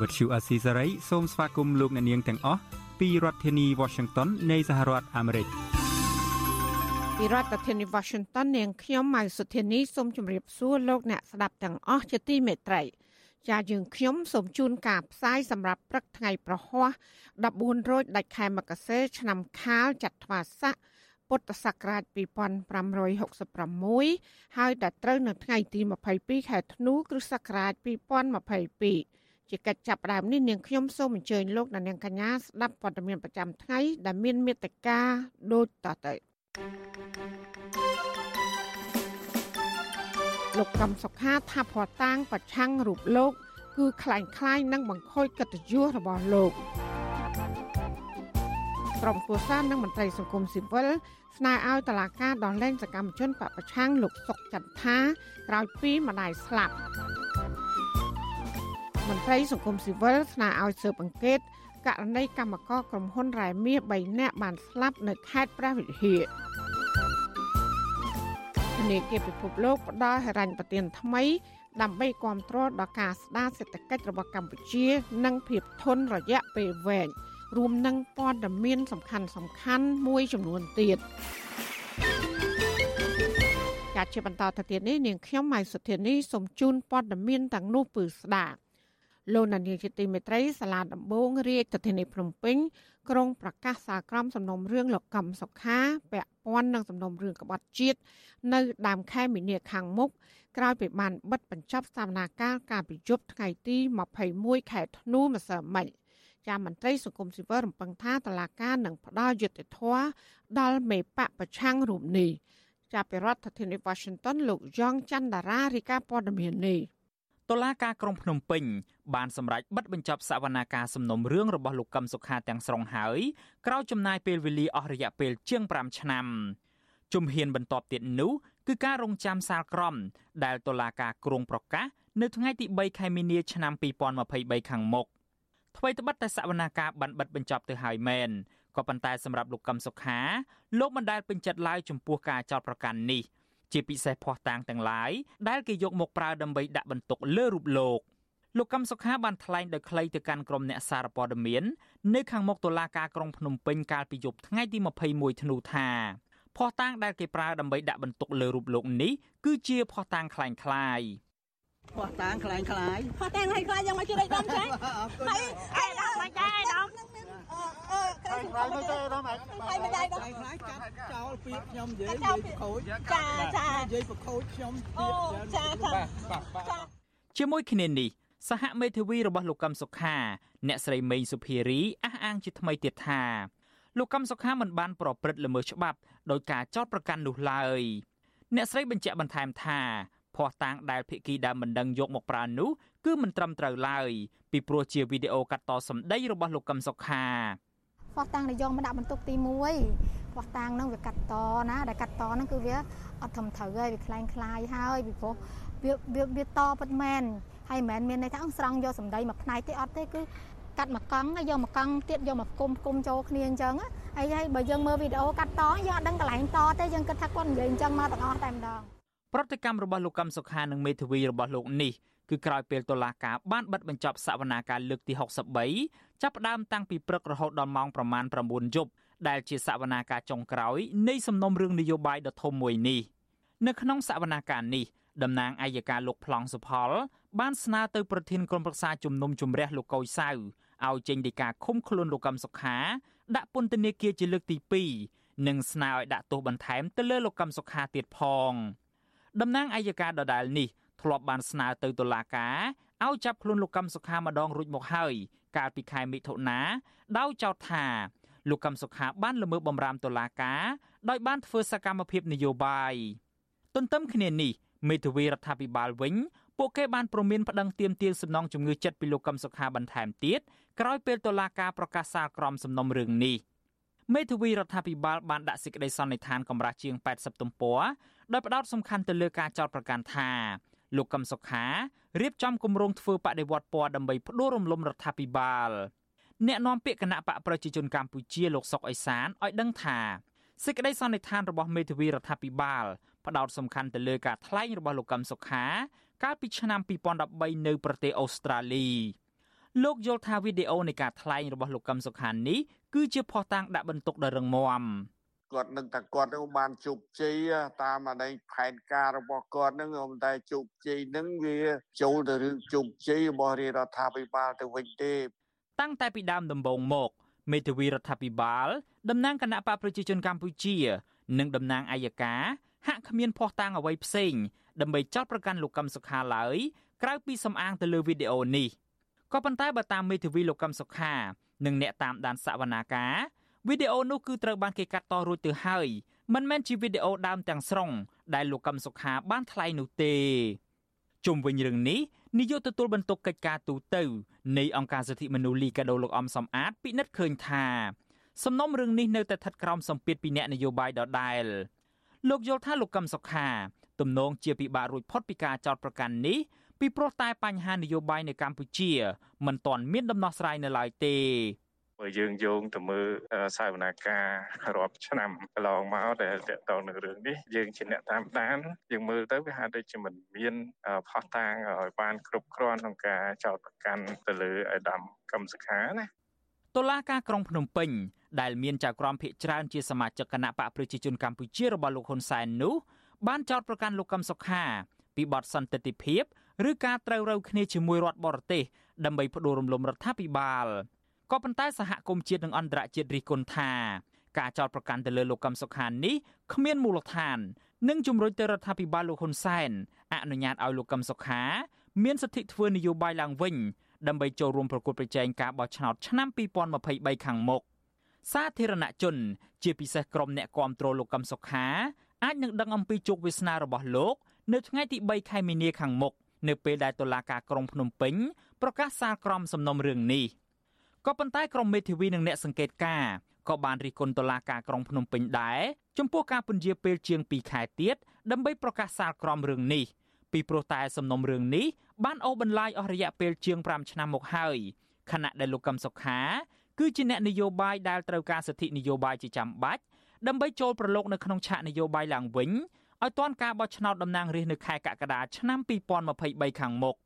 ភាសាខ្មែរ Vuthu Azizi Serai សូមស្វាគមន៍លោកអ្នកនាងទាំងអស់ពីរដ្ឋធានី Washington នៃសហរដ្ឋអាមេរិកពីរដ្ឋធានី Washington នាងខ្ញុំម៉ៅសុធានីសូមជម្រាបសួរលោកអ្នកស្ដាប់ទាំងអស់ជាទីមេត្រីចាយើងខ្ញុំសូមជូនការផ្សាយសម្រាប់ព្រឹកថ្ងៃប្រហ័ស14រោចដាច់ខែមករាឆ្នាំខាលចត្វាស័កពុទ្ធសករាជ2566ហើយដល់ត្រូវនៅថ្ងៃទី22ខែធ្នូគ្រិស្តសករាជ2022 ជាកិច្ចចាប់ផ្ដើមនេះនាងខ្ញុំសូមអញ្ជើញលោកអ្នកនាងកញ្ញាស្ដាប់ព័ត៌មានប្រចាំថ្ងៃដែលមានមេត្តាដូចតទៅលោកកំសុខាថាភ័ស្តុតាងប្រឆាំងរូបលោក គឺคล้ายคล้ายនឹងបង្ខូចកិត្តិយសរបស់លោកក្រុមគូសាននិងមន្ត្រីសង្គមស៊ីវិលស្នើឲ្យតឡាការដោះលែងសកម្មជនបពប្រឆាំងលោកសុកចន្ទថាក្រោយពីម្ដាយស្លាប់ មន្ត្រីសង្គមស៊ីវិលស្នើឲ្យស៊ើបអង្កេតករណីកម្មករក្រុមហ៊ុនរ៉ែមាស3នាក់បានស្លាប់នៅខេត្តព្រះវិហារធនាគារពិភពលោកផ្ដល់ហិរញ្ញប្បទានថ្មី ដើម្បីគ្រប់គ្រងដល់ការស្ដារសេដ្ឋកិច្ចរបស់កម្ពុជា និងភាពធន់រយៈពេលវែងរួមនឹងព័ត៌មានសំខាន់សំខាន់មួយចំនួនទៀតការជាបន្តទៅទៀតនេះនាងខ្ញុំម៉ៃសុធានីសូមជូនព័ត៌មានទាំងនោះពឺស្ដាប់ លោកនានីជាទីមេត្រីសាលាដំបងរាជធានីភ្នំពេញក្រុងប្រកាសសាលក្រមសំណុំរឿងលោកកំសុខាពាក់ព័ន្ធនឹងសំណុំរឿងក្បត់ជាតិនៅដើមខែមីនាខាងមុខក្រោយពីបានបិទបញ្ចប់សវនាការការប្រជុំថ្ងៃទី21ខែធ្នូម្សិលមិញចាមន្ត្រីសង្គមស៊ីវិលរំពឹងថាតឡាការនឹងផ្ដល់យុត្តិធម៌ដល់មេបកប្រឆាំងរូបនេះចាប់ពីរដ្ឋធានី Washington លោកយ៉ងច័ន្ទដារារាយការណ៍ព័ត៌មាននេះ តុលាការក្រុងភ្នំពេញបានសម្រេចបិទបញ្ចប់សវនាការសំណុំរឿងរបស់លោកកឹមសុខាទាំងស្រុងហើយក្រោយចំណាយពេលវេលាអស់រយៈពេលជាង5ឆ្នាំជំហានបន្ទាប់ទៀតនោះគឺការរងចាំសាលក្រមដែលតុលាការក្រុងប្រកាសនៅថ្ងៃទី3ខែមីនាឆ្នាំ2023ខាងមុខថ្មីត្បិតតែសវនាការបានបិទបញ្ចប់ទៅហើយមែនក៏ប៉ុន្តែសម្រាប់លោកកឹមសុខាលោកមិនដែលពេញចិត្តឡើយចំពោះការចោទប្រកាន់នេះ ជាពិសេសភ័ស្តុតាងទាំងឡាយដែលគេយកមកប្រើដើម្បីដាក់បន្ទុកលើរូបលោកលោកកឹមសុខាបានថ្លែងដោយខ្លីទៅកាន់ក្រុមអ្នកសារព័ត៌មាននៅខាងមុខតុលាការក្រុងភ្នំពេញកាលពីយប់ថ្ងៃទី21ធ្នូថាភ័ស្តុតាងដែលគេប្រើដើម្បីដាក់បន្ទុកលើរូបលោកនេះគឺជាភ័ស្តុតាងคล้ายคล้ายភ័ស្តុតាងคล้ายคล้ายភ័ស្តុតាងคล้ายคล้ายយ៉ាងមកជួយដៃដំចាហើយហើយដល់មកចាដំ ខ្លាចមិនទេអត់អាចខ្លាចមិនដែរបងខ្លាចកាត់ចោលពាក្យខ្ញុំនិយាយនិយាយប្រខូចចាចានិយាយប្រខូចខ្ញុំពាក្យចាចាជាមួយគ្នានេះសហមេធាវីរបស់លោកកឹមសុខាអ្នកស្រីមេងសុភារីអះអាងជាថ្មីទៀតថាលោកកឹមសុខាមិនបានប្រព្រឹត្តល្មើសច្បាប់ដោយការចោទប្រកាន់នោះឡើយអ្នកស្រីបញ្ជាក់បន្ថែមថាភ័ស្តុតាងដែលភិក្ខីដើមមិនដឹងយកមកប្រើនោះ គឺមិនត្រឹមត្រូវឡើយពីព្រោះជាវីដេអូកាត់តសម្ដីរបស់លោកកឹមសុខាភ័ស្តុតាងដែលយកមកដាក់បន្ទុកទី1ភ័ស្តុតាងហ្នឹងវាកាត់តណាដែលកាត់តហ្នឹងគឺវាអត់ធំត្រូវហើយវាคล้ายคล้ายហើយពីព្រោះវាវាតពិតមែនហើយមិនមែនមានន័យថាស្រង់យកសម្ដីមួយផ្នែកទេអត់ទេគឺកាត់មួយកង់ហើយយកមួយកង់ទៀតយកមកគុំគុំចូលគ្នាអញ្ចឹងហើយហើយបើយើងមើលវីដេអូកាត់តយើងអត់ដឹងកន្លែងតទេយើងគិតថាគាត់និយាយអញ្ចឹងមកទាំងអស់តែម្ដងប្រតិកម្មរបស់លោកកឹមសុខានិងមេធាវីរបស់លោកនេះ គឺក្រោយពេលតុលាការបានបិទបញ្ចប់សវនាការលើកទី63ចាប់ផ្ដើមតាំងពីព្រឹករហូតដល់ម៉ោងប្រមាណ9យប់ដែលជាសវនាការចុងក្រោយនៃសំណុំរឿងនយោបាយដ៏ធំមួយនេះនៅក្នុងសវនាការនេះតំណាងអัยការលោកប្លង់សុផល បានស្នើទៅប្រធានក្រុមប្រឹក្សាជំនុំជម្រះលោកកុយសៅឲ្យចេញដីកាឃុំខ្លួនលោកកឹមសុខា ដាក់ពន្ធនាគារជាលើកទី2និងស្នើឲ្យដាក់ទោសបន្ថែមទៅលើលោកកឹមសុខាទៀតផងតំណាងអัยការដដែលនេះ ធ្លាប់បានស្នើទៅតុលាការឲ្យចាប់ខ្លួនលោកកឹមសុខាម្ដងរួចមកហើយកាលពីខែមិថុនាដោយចោទថាលោកកឹមសុខាបានល្មើសបំរាមតុលាការដោយបានធ្វើសកម្មភាពនយោបាយទន្ទឹមគ្នានេះមេធាវីរដ្ឋាភិបាលវិញពួកគេបានព្រមានប្តឹងទាមទារសំណងជំងឺចិត្តពីលោកកឹមសុខាបន្ថែមទៀតក្រោយពេលតុលាការប្រកាសសាលក្រមសំណុំរឿងនេះមេធាវីរដ្ឋាភិបាលបានដាក់សេចក្តីសន្និដ្ឋានកម្រាស់ជាង80ទំព័រដោយផ្ដោតសំខាន់ទៅលើការចោទប្រកាន់ថា លោកកឹមសុខារៀបចំគម្រោងធ្វើបដិវត្តពណ៌ដើម្បីផ្ដួលរំលំរដ្ឋាភិបាលអ្នកនាំពាក្យគណៈបកប្រជាជនកម្ពុជាលោកសុកអេសានឲ្យដឹងថាសេចក្តីសន្និដ្ឋានរបស់មេធាវីរដ្ឋាភិបាលផ្ដោតសំខាន់ទៅលើការថ្លែងរបស់លោកកឹមសុខា កាលពីឆ្នាំ2013នៅប្រទេសអូស្ត្រាលីលោកយល់ថាវីដេអូនៃការថ្លែងរបស់លោកកឹមសុខានេះគឺជាភស្តុតាងដាក់បន្ទុកដ៏រឹងមាំ គាត់នឹងតែគាត់នឹងបានជោគជ័យតាមអានេះផែនការរបស់គាត់នឹងតែជោគជ័យនឹងវាចូលទៅរឿងជោគជ័យរបស់រាជរដ្ឋាភិបាលទៅវិញទេ តាំងតែពីដើមដំបូងមកមេធាវីរដ្ឋាភិបាលតំណាងគណៈបកប្រជាជនកម្ពុជា និងតំណាងអัยការហាក់គ្មានភ័ស្តុតាងអ្វីផ្សេងដើម្បីចោទប្រកាន់លោកកឹមសុខាឡើយក្រៅពីសំអាងទៅលើវីដេអូនេះក៏ប៉ុន្តែបើតាមមេធាវីលោកកឹមសុខានិងអ្នកតាមដានសវនាការ វីដេអូនោះគឺត្រូវបានគេកាត់តរួចទៅហើយមិនមែនជាវីដេអូដើមទាំងស្រុងដែលលោកកឹមសុខាបានថ្លែងនោះទេជុំវិញរឿងនេះនាយកទទួលបន្ទុកកិច្ចការទូតនៃអង្គការសិទ្ធិមនុស្សលីកាដូលោកអំសំអាតពិនិត្យឃើញថាសំណុំរឿងនេះនៅតែស្ថិតក្រោមសម្ពាធពីអ្នកនយោបាយដដែលលោកយល់ថាលោកកឹមសុខាទំនងជាពិបាករួចផុតពីការចោទប្រកាន់នេះពីព្រោះតែបញ្ហានយោបាយនៅកម្ពុជាមិនទាន់មានដំណោះស្រាយនៅឡើយទេ បើយើងយោងទៅមើលសាវនាការរាប់ឆ្នាំកន្លងមកដែលតកតងនឹងរឿងនេះយើងជាអ្នកតាមដានយើងមើលទៅវាហាក់ដូចជាមិនមានផុសតាងឲ្យបានគ្រប់គ្រាន់ក្នុងការចោទប្រកាន់ទៅលើអដាមកម្មសខាណាតុលាការក្រុងភ្នំពេញដែលមានចៅក្រមភិកច្រើនជាសមាជិកគណៈបកប្រជាជនកម្ពុជារបស់លោកហ៊ុនសែននោះបានចោទប្រកាន់លោកកឹមសុខាពីបទសន្តិទិភាពឬការត្រូវរើគ្នាជាមួយរដ្ឋបរទេសដើម្បីផ្ដួលរំលំរដ្ឋាភិបាល ក៏ប៉ុន្តែសហគមន៍ជាតិនិងអន្តរជាតិរិះគន់ថាការចោទប្រកាន់ទៅលើលោកកឹមសុខានេះគ្មានមូលដ្ឋាន និងជំរុញទៅរដ្ឋាភិបាលលោកហ៊ុនសែនអនុញ្ញាតឲ្យលោកកឹមសុខា មានសិទ្ធិធ្វើនយោបាយឡើងវិញដើម្បីចូលរួមប្រគល់ប្រជែងការបោះឆ្នោតឆ្នាំ2023ខាងមុខសាធារណជន ជាពិសេសក្រុមអ្នកគាំទ្រលោកកឹមសុខាអាចនឹងដឹងអំពីជោគវាសនារបស់លោកនៅថ្ងៃទី3ខែមីនាខាងមុខនៅពេលដែលតុលាការក្រុងភ្នំពេញប្រកាសសាលក្រមសំណុំរឿងនេះ ក៏ប៉ុន្តែក្រុមមេធាវីនិងអ្នកសង្កេតការណ៍ក៏បានរិះគន់តុលាការក្រុងភ្នំពេញដែរចំពោះការពន្យាពេលជាង2ខែទៀតដើម្បីប្រកាសសាលក្រមរឿងនេះពីព្រោះតែសំណុំរឿងនេះបានអូសបន្លាយអស់រយៈពេលជាង5ឆ្នាំមកហើយខណៈដែលលោកកឹមសុខាគឺជាអ្នកនយោបាយដែលត្រូវការសិទ្ធិនយោបាយជាចាំបាច់ដើម្បីចូលប្រឡូកនៅក្នុងឆាកនយោបាយឡើងវិញឲ្យទាន់ការបោះឆ្នោតតំណាងរាស្ត្រនៅខែកក្កដាឆ្នាំ2023ខាងមុខ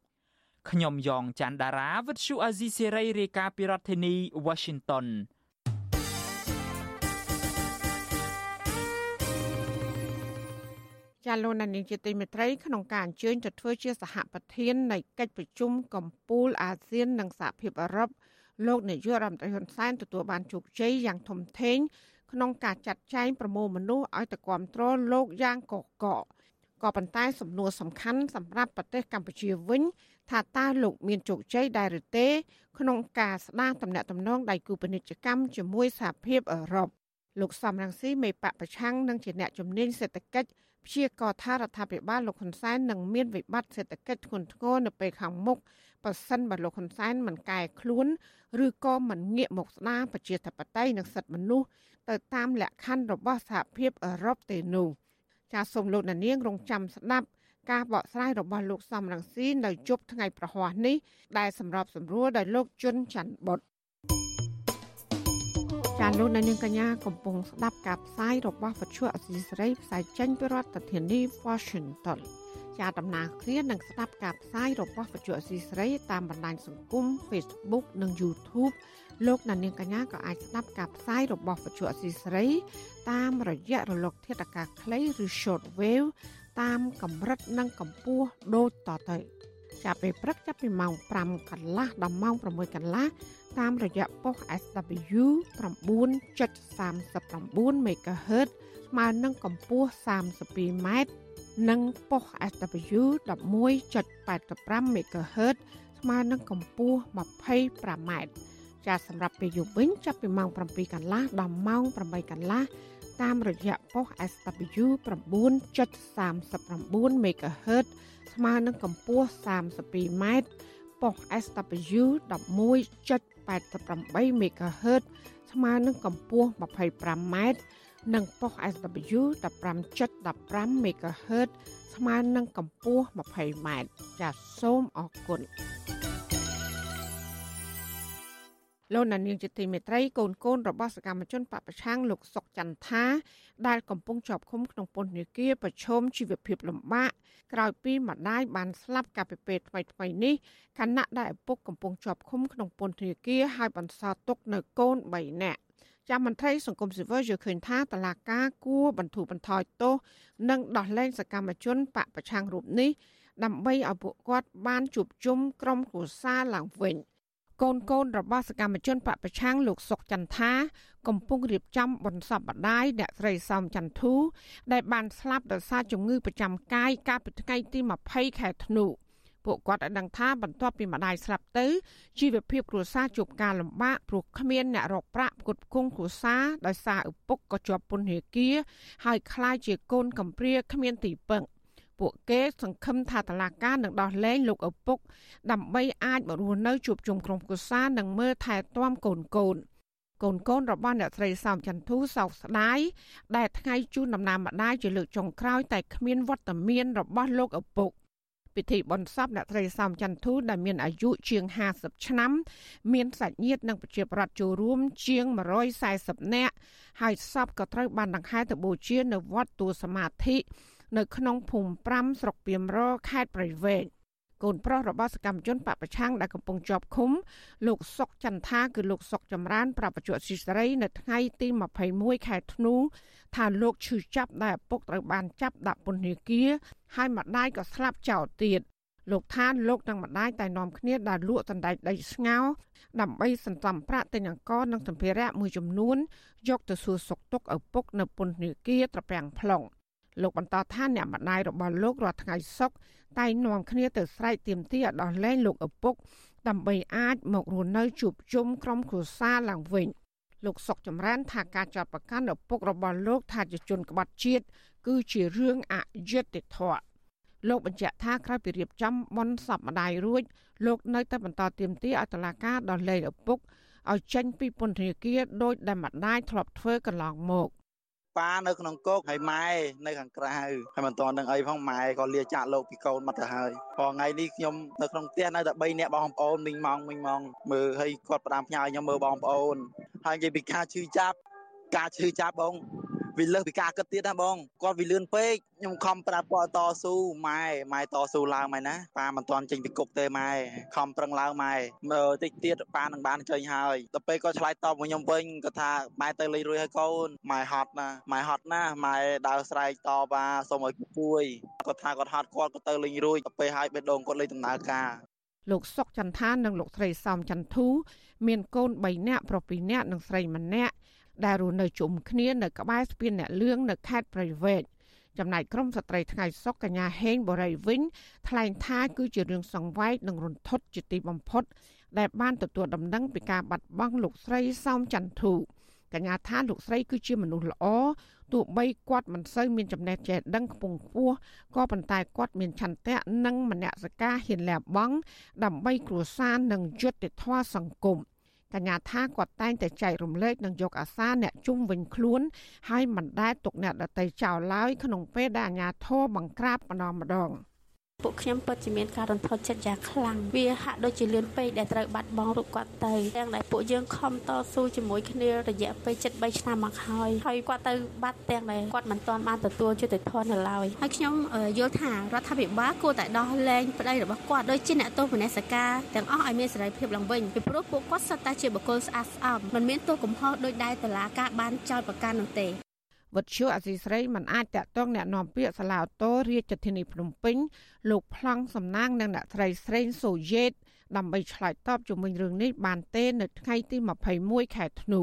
ខ្ញុំយ៉ងច័ន្ទដារាវិទ្យុអាស៊ីសេរីរាយការណ៍ពីរដ្ឋធានី Washington ចាលោកនានីជាទីមេត្រីក្នុងការអញ្ជើញទៅធ្វើជាសហប្រធាននៃកិច្ចប្រជុំកំពូលអាស៊ាននិងសហភាពអឺរ៉ុបលោកនាយករដ្ឋមន្ត្រីហ៊ុនសែនទទួលបានជោគជ័យយ៉ាងធំធេងក្នុងការចាត់ចែងប្រមូលមនុស្សឲ្យទៅគ្រប់គ្រងលោកយ៉ាងកកក ក៏ប៉ុន្តែសំណួរសំខាន់សម្រាប់ប្រទេសកម្ពុជាវិញថាតើលោកមានជោគជ័យដែរឬទេ ក្នុងការស្ដារតំណែងតំណងដៃគូពាណិជ្ជកម្មជាមួយសហភាពអឺរ៉ុបលោកសំរងស៊ីមេបកប្រឆាំងនិងជាអ្នកជំនាញសេដ្ឋកិច្ចព្យាករថារដ្ឋាភិបាលលោកហ៊ុនសែននឹងមានវិបត្តិសេដ្ឋកិច្ចធ្ងន់ធ្ងរនៅពេលខាងមុខបើសិនបើលោកហ៊ុនសែនមិនកែខ្លួនឬក៏មិនងាកមកស្ដារប្រជាធិបតេយ្យនិងសិទ្ធិមនុស្សទៅតាមលក្ខខណ្ឌរបស់សហភាពអឺរ៉ុបទេនោះ ចាសសូមលោកនាងរងចាំស្ដាប់ការបកស្រាយរបស់លោកសំរងស៊ីនៅជប់ថ្ងៃប្រហ័សនេះដែលសម្របសម្រួលដោយលោកជុនច័ន្ទបុតចាលោកនាងកញ្ញាកំពុងស្ដាប់ការផ្សាយរបស់វិទ្យុអសីសេរីផ្សាយចេញពីរដ្ឋធានី Washington ជាដំណើរគ្នានឹងស្ដាប់ការផ្សាយរបស់វិទ្យុអសីសេរីតាមបណ្ដាញសង្គម Facebook និង YouTube លោកនាងកញ្ញាក៏អាចស្ដាប់ការផ្សាយរបស់វិទ្យុអសីសេរី តាមរយៈរលក ធាតុអាកាសខ្លីឬ Short Wave តាមកម្រិតនិងកម្ពស់ដូចតទៅ ចាប់ពេលព្រឹកចាប់ពីម៉ោង5កន្លះដល់ម៉ោង6កន្លះតាមរយៈប៉ុស SW 9.39 MHz ស្មើនឹងកម្ពស់32ម៉ែត្រនិងប៉ុស SW 11.85 MHz ស្មើនឹងកម្ពស់25ម៉ែត្រ ចាសម្រាប់ពេលយប់វិញចាប់ពីម៉ោង7កន្លះដល់ម៉ោង8កន្លះតាមរយៈប៉ុស SW 9.39 MHz ស្មើនឹងកម្ពស់ 32m ប៉ុស SW 11.88 MHz ស្មើនឹងកម្ពស់ 25m និងប៉ុស SW 15.15 MHz ស្មើនឹងកម្ពស់ 20m ចាសសូមអរគុណ លោកណានៀងជាទីមេត្រីកូនកូនរបស់សកម្មជនបពប្រឆាំងលោកសុកចន្ទថាដែលកំពុងជាប់ឃុំក្នុងពន្ធនាគារប្រឈមជីវភាពលំបាកក្រោយពីម្ដាយបានស្លាប់កាលពីពេលថ្មីថ្មីនេះខណៈដែលឪពុកកំពុងជាប់ឃុំក្នុងពន្ធនាគារហើយបន្សល់ទុកនៅកូន3នាក់ចាំមន្ត្រីសង្គមស៊ីវិលយល់ឃើញថាតឡាកាគួរបន្ធូរបន្ថយទោសនិងដោះលែងសកម្មជនបកប្រឆាំងរូបនេះដើម្បីឲ្យពួកគាត់បានជួបជុំក្រុមគ្រួសារឡើងវិញ។ កូនកូនរបស់សកម្មជនបពប្រឆាំងលោកសុកចន្ទថាកំពុងរៀបចំបុណ្យសពម្ដាយអ្នកស្រីសោមចន្ទធូដែលបានស្លាប់ដោយសារជំងឺប្រចាំកាយកាលពីថ្ងៃទី20ខែធ្នូពួកគាត់បានដឹងថាបន្ទាប់ពីម្ដាយស្លាប់ទៅជីវភាពគ្រួសារជួបការលំបាកព្រោះគ្មានអ្នករកប្រាក់ផ្គត់ផ្គង់គ្រួសារដោយសារឪពុកក៏ជាប់ពន្ធនាគារហើយក្លាយជាកូនកំព្រាគ្មានទីពឹង។ ពួកគេសង្ឃឹមថាតឡាការនឹងដោះលែងលោកឪពុក ដើម្បីអាចមករស់នៅជួបជុំក្រុមគ្រួសារនិងមើលថែទាំកូនកូនកូនកូនរបស់អ្នកស្រីសោមចន្ទធូសោកស្ដាយដែលថ្ងៃជូនដំណើរម្ដាយជាលើកចុងក្រោយតែគ្មានវត្តមានរបស់លោកឪពុកពិធីបុណ្យសពអ្នកស្រីសោមចន្ទធូដែលមានអាយុជាង50ឆ្នាំ មានសាច់ញាតិនិងប្រជាប្រដ្ឋចូលរួមជាង140នាក់ហើយសពក៏ត្រូវបានដង្ហែទៅបូជានៅវត្តទួលសមាធិ នៅក្នុងភូមិ5ស្រុកពីមរខេត្តព្រៃវែងកូនប្រុសរបស់សកម្មជនបពប្រឆាំងដែលកំពុងជាប់ឃុំលោកសុកចន្ទថាគឺលោកសុកចម្រើនប្រាប់បច្ចុប្បន្នស៊ីសេរីនៅថ្ងៃទី21ខែធ្នូថាលោកឈឺចាប់ដែលឪពុកត្រូវបានចាប់ដាក់ពន្ធនាគារហើយម្ដាយក៏ស្លាប់ចោលទៀតលោកថាលោកនិងម្ដាយតែនាំគ្នាដើរលក់សណ្ដែកដីស្ងោដើម្បីសន្សំប្រាក់ទិញអង្ករនិងសម្ភារៈមួយចំនួនយកទៅសួរសុខទុក្ខឪពុកនៅពន្ធនាគារត្រពាំង plong លោកបន្តថាអ្នកម្ដាយរបស់លោករាល់ថ្ងៃសុកតែនាំគ្នាទៅស្រែកទាមទារឲ្យដោះលែងលោកឪពុកដើម្បីអាចមករស់នៅជួបជុំក្រុមគ្រួសារឡើងវិញលោកសុកចម្រើនថាការចាត់ប្រកាន់ឪពុករបស់លោកថាជាជនក្បត់ជាតិគឺជារឿងអយុត្តិធម៌លោកបញ្ជាក់ថាក្រោយពីរៀបចំបន់សពម្ដាយរួចលោកនៅតែបន្តទាមទារឲ្យតុលាការដោះលែងឪពុកឲ្យចេញពីពន្ធនាគារដោយដែលម្ដាយធ្លាប់ធ្វើកន្លងមក ប៉ានៅក្នុងគោកហើយម៉ែនៅខាងក្រៅហើយមិនទាន់នឹងអីផងម៉ែក៏លាចាក់លោកពីកូនមកទៅហើយព្រោះថ្ងៃនេះខ្ញុំនៅក្នុងផ្ទះនៅតែ3នាក់បងប្អូនមីងម៉ងមីងម៉ងមើលឲ្យគាត់ផ្ដាំផ្ញើខ្ញុំមើលបងប្អូនហើយនិយាយពីការឈឺចាប់ការឈឺចាប់បង វាលើសពីការគិតទៀតណាបងគាត់វាលឿនពេកខ្ញុំខំប្រាប់គាត់តស៊ូម៉ែម៉ែតស៊ូឡើងម៉ែណាប៉ាមិនទាន់ចេញពីគុកទេម៉ែខំប្រឹងឡើងម៉ែមើលតិចទៀតប៉ានឹងបានចេញហើយដល់ពេលគាត់ឆ្លើយតបមកខ្ញុំវិញគាត់ថាម៉ែទៅលេងរួយហើយកូនម៉ែហត់ណាម៉ែហត់ណាម៉ែដើរស្រែកតបថាសូមឲ្យជួយគាត់ថាគាត់ហត់គាត់ក៏ទៅលេងរួយដល់ពេលហើយបេះដូងគាត់លេងដំណើរការលោកសុកចន្ទថានិងលោកស្រីសំចន្ទធូ មានកូន3នាក់ប្រុស2នាក់និងស្រី1នាក់ ដែលរស់នៅជុំគ្នានៅក្បែរស្ពានអ្នកលឿងនៅខេត្តព្រៃវែងចំណែកក្រមស្ត្រីថ្ងៃសុកកញ្ញាហេងបរិយវិញថ្លែងថាគឺជារឿងសង្វេគនិងរន្ធត់ជាទីបំផុត ដែលបានទទួលដំណឹងពីការបាត់បង់លោកស្រីសោមចន្ទធូកញ្ញាថាលោកស្រីគឺជាមនុស្សល្អទោះបីគាត់មិនសូវមានចំណេះចេះដឹងខ្ពង់ខ្ពស់ក៏ប៉ុន្តែគាត់មានឆន្ទៈនិងមនសិការហ៊ានលះបង់ដើម្បីគ្រួសារនិងយុត្តិធម៌សង្គម កញ្ញាថាគាត់តែងតែចែករំលែកនិងយកអាសាអ្នកជុំវិញខ្លួនហើយមិនដែលទុកអ្នកដតីចោលឡើយក្នុងពេលដែលអាញាធរបង្ក្រាបម្ដងម្ដង។ ពួកខ្ញុំពិតជាមានការរន្ធត់ចិត្តយ៉ាងខ្លាំងវាហាក់ដូចជាលឿនពេកដែលត្រូវបាត់បង់រូបគាត់ទៅទាំងដែលពួកយើងខំតស៊ូជាមួយគ្នារយៈពេល73ឆ្នាំមកហើយហើយគាត់ទៅបាត់ទាំងដែលគាត់មិនទាន់បានទទួលយុត្តិធម៌នៅឡើយហើយខ្ញុំយល់ថារដ្ឋាភិបាលគួរតែដោះលែងប្តីរបស់គាត់ដូចជាអ្នកទោសមនសិការទាំងអស់ឲ្យមានសេរីភាពឡើងវិញពីព្រោះពួកគាត់សុទ្ធតែជាបុគ្គលស្អាតស្អំមិនមានទោសកំហុសដោយដែលតឡាការបានចោទប្រកាន់នោះទេ វត្តជអសីស្រីមិនអាចតាក់ទងแนะនាំពាក្យសាឡាអូតូរាជធានីភ្នំពេញលោកប្លង់សំណាងនិងអ្នកស្រីស្រេងសូយេតដើម្បីឆ្លើយតបជំវិញរឿងនេះបានទេនៅថ្ងៃទី21ខែធ្នូ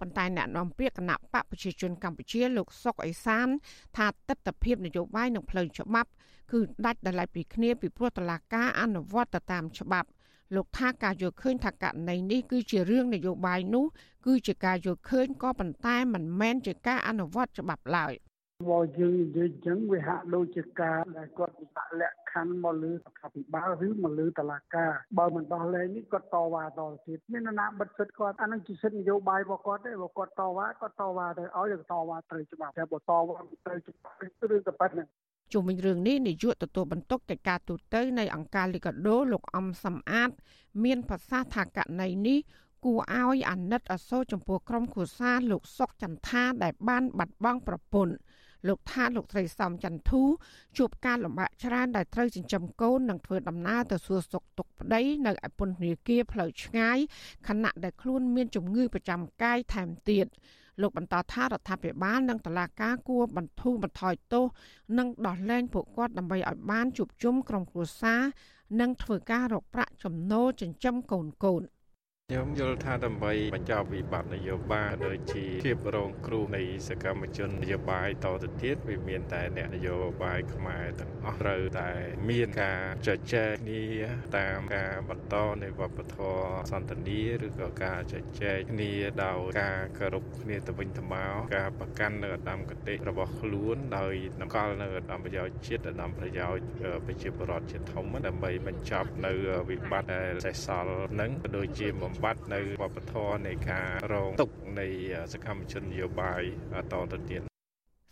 ប៉ុន្តែអ្នកនាំពាក្យគណៈបកប្រជាជនកម្ពុជាលោកសុកអេសាន ថាទស្សនវិជ្ជានយោបាយនិងផ្លូវច្បាប់គឺដាច់ដោយឡែកពីគ្នាពីព្រោះតឡាការអនុវត្តទៅតាមច្បាប់ លោកថាការយល់ឃើញថាករណីនេះគឺជារឿងនយោបាយនោះគឺជាការយល់ឃើញក៏ប៉ុន្តែមិនមែនជាការអនុវត្តច្បាប់ឡើយបើយើងនិយាយអញ្ចឹងវាហាក់ដូចជាការដែលគាត់ដាក់លក្ខខណ្ឌមកលើរដ្ឋាភិបាលឬមកលើតុលាការបើមិនដោះលែងនេះគាត់តវ៉ាតទៅទៀតមានណាបិទសិទ្ធគាត់អានឹងជាសិទ្ធនយោបាយរបស់គាត់ទេបើគាត់តវ៉ាគាត់តវ៉ាទៅឲ្យតវ៉ាត្រូវច្បាប់តែបើតវ៉ាត្រូវច្បាប់ឬក៏ប៉ុណ្្នឹង ជុំវិញរឿងនេះនាយកទទួលបន្ទុកកិច្ចការទូតនៃអង្គការលីកាដូលោកអំសំអាត មានប្រសាសន៍ថាករណីនេះគួរឲ្យអាណិតអាសូរចំពោះក្រុមគ្រួសារលោកសុកចន្ទថាដែលបានបាត់បង់ប្រពន្ធលោកថាលោកស្រីសំចន្ទធូជួបការលំបាកច្រើនដែលត្រូវចិញ្ចឹមកូននិងធ្វើដំណើរទៅសួរសុខទុក្ខប្តីនៅឯពន្ធនាគារផ្លូវឆ្ងាយខណៈដែលខ្លួនមានជំងឺប្រចាំកាយថែមទៀត លោកបន្តថារដ្ឋាភិបាលនិងតុលាការគួរបន្ធូរបន្ថយទោសនិងដោះលែងពួកគាត់ដើម្បីឲ្យបានជួបជុំក្រុមគ្រួសារនិងធ្វើការរកប្រាក់ចំណូលចិញ្ចឹមកូនកូន។ ខ្ញុំយល់ថាដើម្បីបញ្ចប់វិបត្តិនយោបាយដូចជាភាពរងគ្រោះនៃសកម្មជននយោបាយតទៅទៀតវាមានតែអ្នកនយោបាយខ្មែរទាំងអស់ត្រូវតែមានការជជែកគ្នាតាមការបន្តនៃវប្បធម៌សន្តិនិឬក៏ការជជែកគ្នាដោយការគោរពគ្នាទៅវិញទៅមកការប្រកាន់នៅឧត្តមគតិរបស់ខ្លួនដោយនកលនៅឧត្តមប្រយោជន៍ជាតិឧត្តមប្រយោជន៍ប្រជាពលរដ្ឋជាធំដើម្បីបញ្ចប់នៅវិបត្តិដែលសេសសល់នឹងដូចជាបំបត្តិនៅវប្បធម៌នៃការរងទុកនៃសកម្មជននយោបាយតទៅទៀត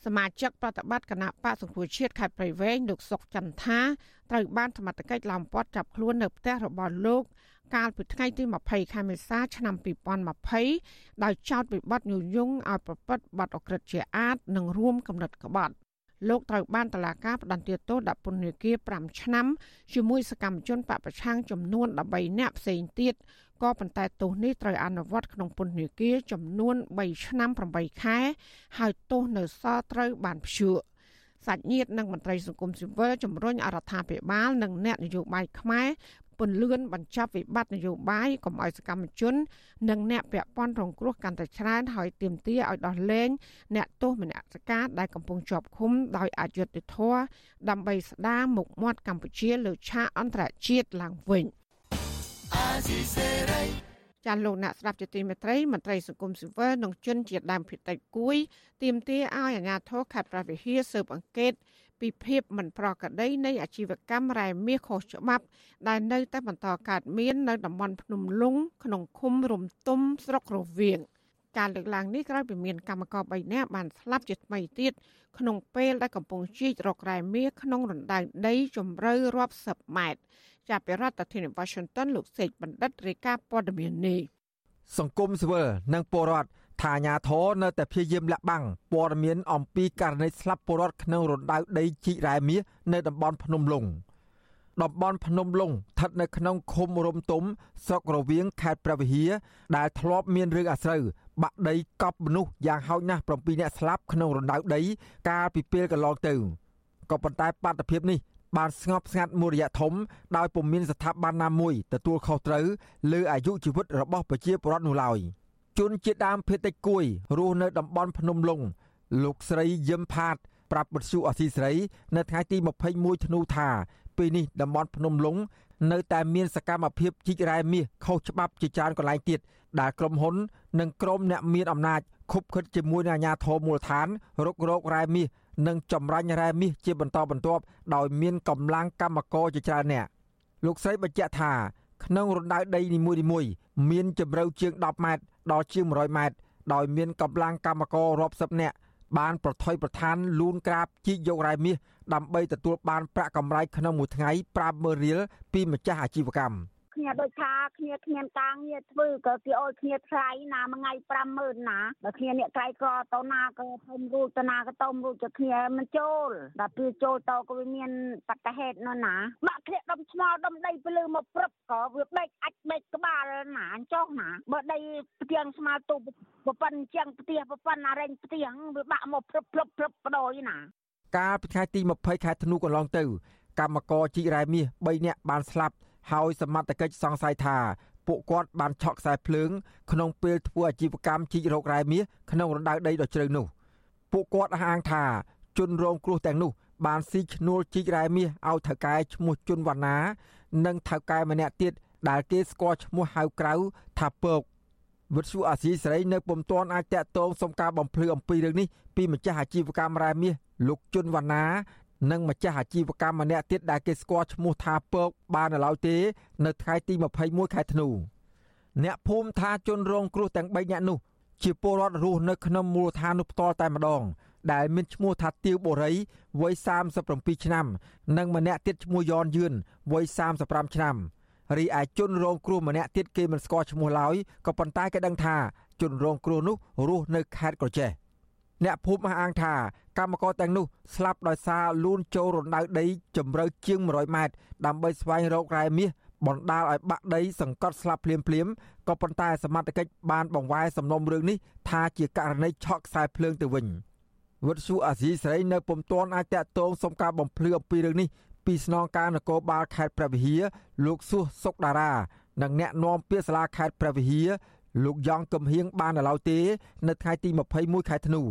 សមាជិកប្រតិបត្តិគណៈបកសង្គ្រោះជាតិខេត្តព្រៃវែងលោកសុកចន្ទថាត្រូវបានសមត្ថកិច្ចឡោមព័ទ្ធចាប់ខ្លួននៅផ្ទះរបស់លោកកាលពីថ្ងៃទី20ខែមេសាឆ្នាំ2020ដោយចោទពីបទញុយយងឲ្យប្រព្រឹត្តបទអក្រិតជាអាតនិងរួមកំណត់ក្បត់ លោកត្រូវបានតឡាការផ្តន្ទាទោសដាក់ពន្ធនាគារ5ឆ្នាំជាមួយសកម្មជនបពប្រឆាំងចំនួន13នាក់ផ្សេងទៀតក៏ប៉ុន្តែទោសនេះត្រូវអនុវត្តក្នុងពន្ធនាគារចំនួន3ឆ្នាំ8ខែ ហើយទោសនៅសល់ត្រូវបានព្យួរសាច់ញាតិនិងមន្ត្រីសង្គមស៊ីវិលជំរុញអរដ្ឋាភិបាលនិងអ្នកនយោបាយខ្មែរ ពន្លឿនបញ្ចប់វិបត្តិនយោបាយកុំឲ្យសកម្មជន និងអ្នកពាក់ព័ន្ធរងគ្រោះកាន់តែច្រើនហើយទាមទារឲ្យដោះលែងអ្នកទោសមនសិការដែលកំពុងជាប់ឃុំដោយអយុត្តិធម៌ដើម្បីស្ដារមុខមាត់កម្ពុជាលើឆាកអន្តរជាតិឡើងវិញចាលោកអ្នកស្ដាប់ជាទីមេត្រីមន្ត្រីសង្គមស៊ីវិលនិងជនជាដើមភាគតិចគួយទាមទារឲ្យអាជ្ញាធរខេត្តប្រវត្តិហាស៊ើបអង្កេត ពីភាពមិនប្រក្រតីនៃអាជីវកម្មរ៉ែមាសខុសច្បាប់ ដែលនៅតែបន្តកើតមាននៅតំបន់ភ្នំលុងក្នុងឃុំរំទុំស្រុករវៀងការលើកឡើងនេះក្រោយពីមានកម្មករ3នាក់បានស្លាប់ជាថ្មីទៀតក្នុងពេលដែលកំពុងជីករករ៉ែមាសក្នុងរណ្ដៅដីជម្រៅរាប់សិបម៉ែត្រចាប់ពីរដ្ឋធានី Washington លោកសេកបណ្ឌិតរាយការណ៍ព័ត៌មាននេះសង្គមស៊ីវិលនិងពលរដ្ឋ ថាអាញាធរនៅតែព្យាយាមលាក់បាំងព័ត៌មានអំពីករណីស្លាប់ពលរដ្ឋក្នុងរណ្ដៅដីជីករ៉ែមាសនៅតំបន់ភ្នំលុងតំបន់ភ្នំលុងស្ថិតនៅក្នុងឃុំរំទុំស្រុករវៀងខេត្តព្រះវិហារដែលធ្លាប់មានរឿងអាស្រូវបាក់ដីកប់មនុស្សយ៉ាងហោចណាស់7នាក់ស្លាប់ក្នុងរណ្ដៅដីកាលពីពេលកន្លងទៅក៏ប៉ុន្តែបាតុភិបនេះបានស្ងប់ស្ងាត់មួយរយៈធំដោយពុំមានស្ថាប័នណាមួយទទួលខុសត្រូវលើអាយុជីវិតរបស់ប្រជាពលរដ្ឋនោះឡើយ ជនជាដើមភេតិចគួយរស់នៅតំបន់ភ្នំលុងលោកស្រីយឹមផាត ប្រាប់បទសុអសីស្រី នៅថ្ងៃទី21ធ្នូថាពេលនេះតំបន់ភ្នំលុងនៅតែមានសកម្មភាពជីករ៉ែមាសខុសច្បាប់ជាច្រើនកន្លែងទៀតដែលក្រុមហ៊ុន និងក្រុមអ្នកមានអំណាចខុបខិតជាមួយនឹងអាជ្ញាធរមូលដ្ឋានរករោគរ៉ែមាសនិងចម្រាញ់រ៉ែមាសជាបន្តបន្ទាប់ដោយមានកម្លាំងកម្មករជាច្រើនអ្នកលោកស្រីបញ្ជាក់ថា ក្នុងរណ្ដៅដីនីមួយៗមានជម្រៅជាង10ម៉ែត្រដល់ជាង100ម៉ែត្រដោយមានកម្លាំងកម្មកររាប់សិបនាក់បានប្រថុយប្រឋានលូនក្រាបជីកយករ៉ែមាសដើម្បីទទួលបានប្រាក់កម្រៃក្នុងមួយថ្ងៃ50000រៀលពីម្ចាស់អាជីវកម្ម។ គ្នាដូចថាគ្នាគ្មានការងារធ្វើក៏គេអោយគ្នាថ្លៃណាមួយថ្ងៃ50000ណាបើគ្នាអ្នកក្រៃក៏ទៅណាក៏ធំរូចទៅណាក៏ទៅរូចទៅគ្នាមិនចូលដល់ពេលចូលទៅក៏វាមានបតហេតុនោះណាបាក់គ្នាដុំឆ្មោដុំដីទៅលើមកព្រឹបក៏វាបែកអាចបែកក្បាលណាចុះណាបើដីផ្ទៀងស្មាទូប្រប៉ិនជាងផ្ទះប្រប៉ិនអារែងផ្ទៀងវាបាក់មកព្រឹបព្រឹបព្រឹបបដ ாய் ណាកាលពីថ្ងៃទី20ខែធ្នូកន្លងទៅកម្មករជីករ៉ែមាស3នាក់បានស្លាប់ ហើយសមត្ថកិច្ចសង្ស័យថាពួកគាត់បានឆក់ខ្សែភ្លើងក្នុងពេលធ្វើអាជីវកម្មជីករករ៉ែមាសក្នុងរណ្ដៅដីដ៏ជ្រៅនោះពួកគាត់អះអាងថាជនរងគ្រោះទាំងនោះបានស៊ីឈ្នួលជីករ៉ែមាសឲ្យថៅកែឈ្មោះជុនវណ្ណា និងថៅកែម្នាក់ទៀតដែលគេស្គាល់ឈ្មោះហៅក្រៅថាពកវិទ្យុអាស៊ីសេរីនៅពុំទាន់អាចតាក់ទងសុំការបំភ្លឺអំពីរឿងនេះពីម្ចាស់អាជីវកម្មរ៉ែមាសលោកជុនវណ្ណា និងម្ចាស់អាជីវកម្មម្នាក់ទៀតដែលគេស្គាល់ឈ្មោះថាពកបាននៅឡើយទេ នៅថ្ងៃទី21ខែធ្នូអ្នកភូមិថាជនរងគ្រោះទាំង3នាក់នោះជាពលរដ្ឋរស់នៅក្នុងមូលដ្ឋាននោះផ្ទាល់តែម្ដង ដែលមានឈ្មោះថាទាវបូរីវ័យ37ឆ្នាំ និងម្នាក់ទៀតឈ្មោះយ៉នយឿនវ័យ35ឆ្នាំរីឯជនរងគ្រោះម្នាក់ទៀតគេមិនស្គាល់ឈ្មោះឡើយក៏ប៉ុន្តែគេដឹងថាជនរងគ្រោះនោះរស់នៅខេត្តក្រចេះ អ្នកភូមិអះអាងថាកម្មករទាំងនោះស្លាប់ដោយសារលូនចូលរណ្ដៅដីជម្រៅជាង100ម៉ែត្រដើម្បីស្វែងរករ៉ែមាសបណ្ដាលឲ្យបាក់ដីសង្កត់ស្លាប់ភ្លាមភ្លាមក៏ប៉ុន្តែសមត្ថកិច្ចបានបង្វែរសំណុំរឿងនេះថាជាករណីឆក់ខ្សែភ្លើងទៅវិញវុទ្ធុអាស៊ីសេរីនៅពុំទាន់អាចតាក់ទងសុំការបំភ្លឺអំពីរឿងនេះពីស្នងការនគរបាលខេត្តព្រះវិហារលោកសួសសុកតារានិងអ្នកនាំពាក្យសាលាខេត្តព្រះវិហារ លោកយ៉ងកំហៀងបាននៅឡើយទេ នៅថ្ងៃទី21ខែធ្នូ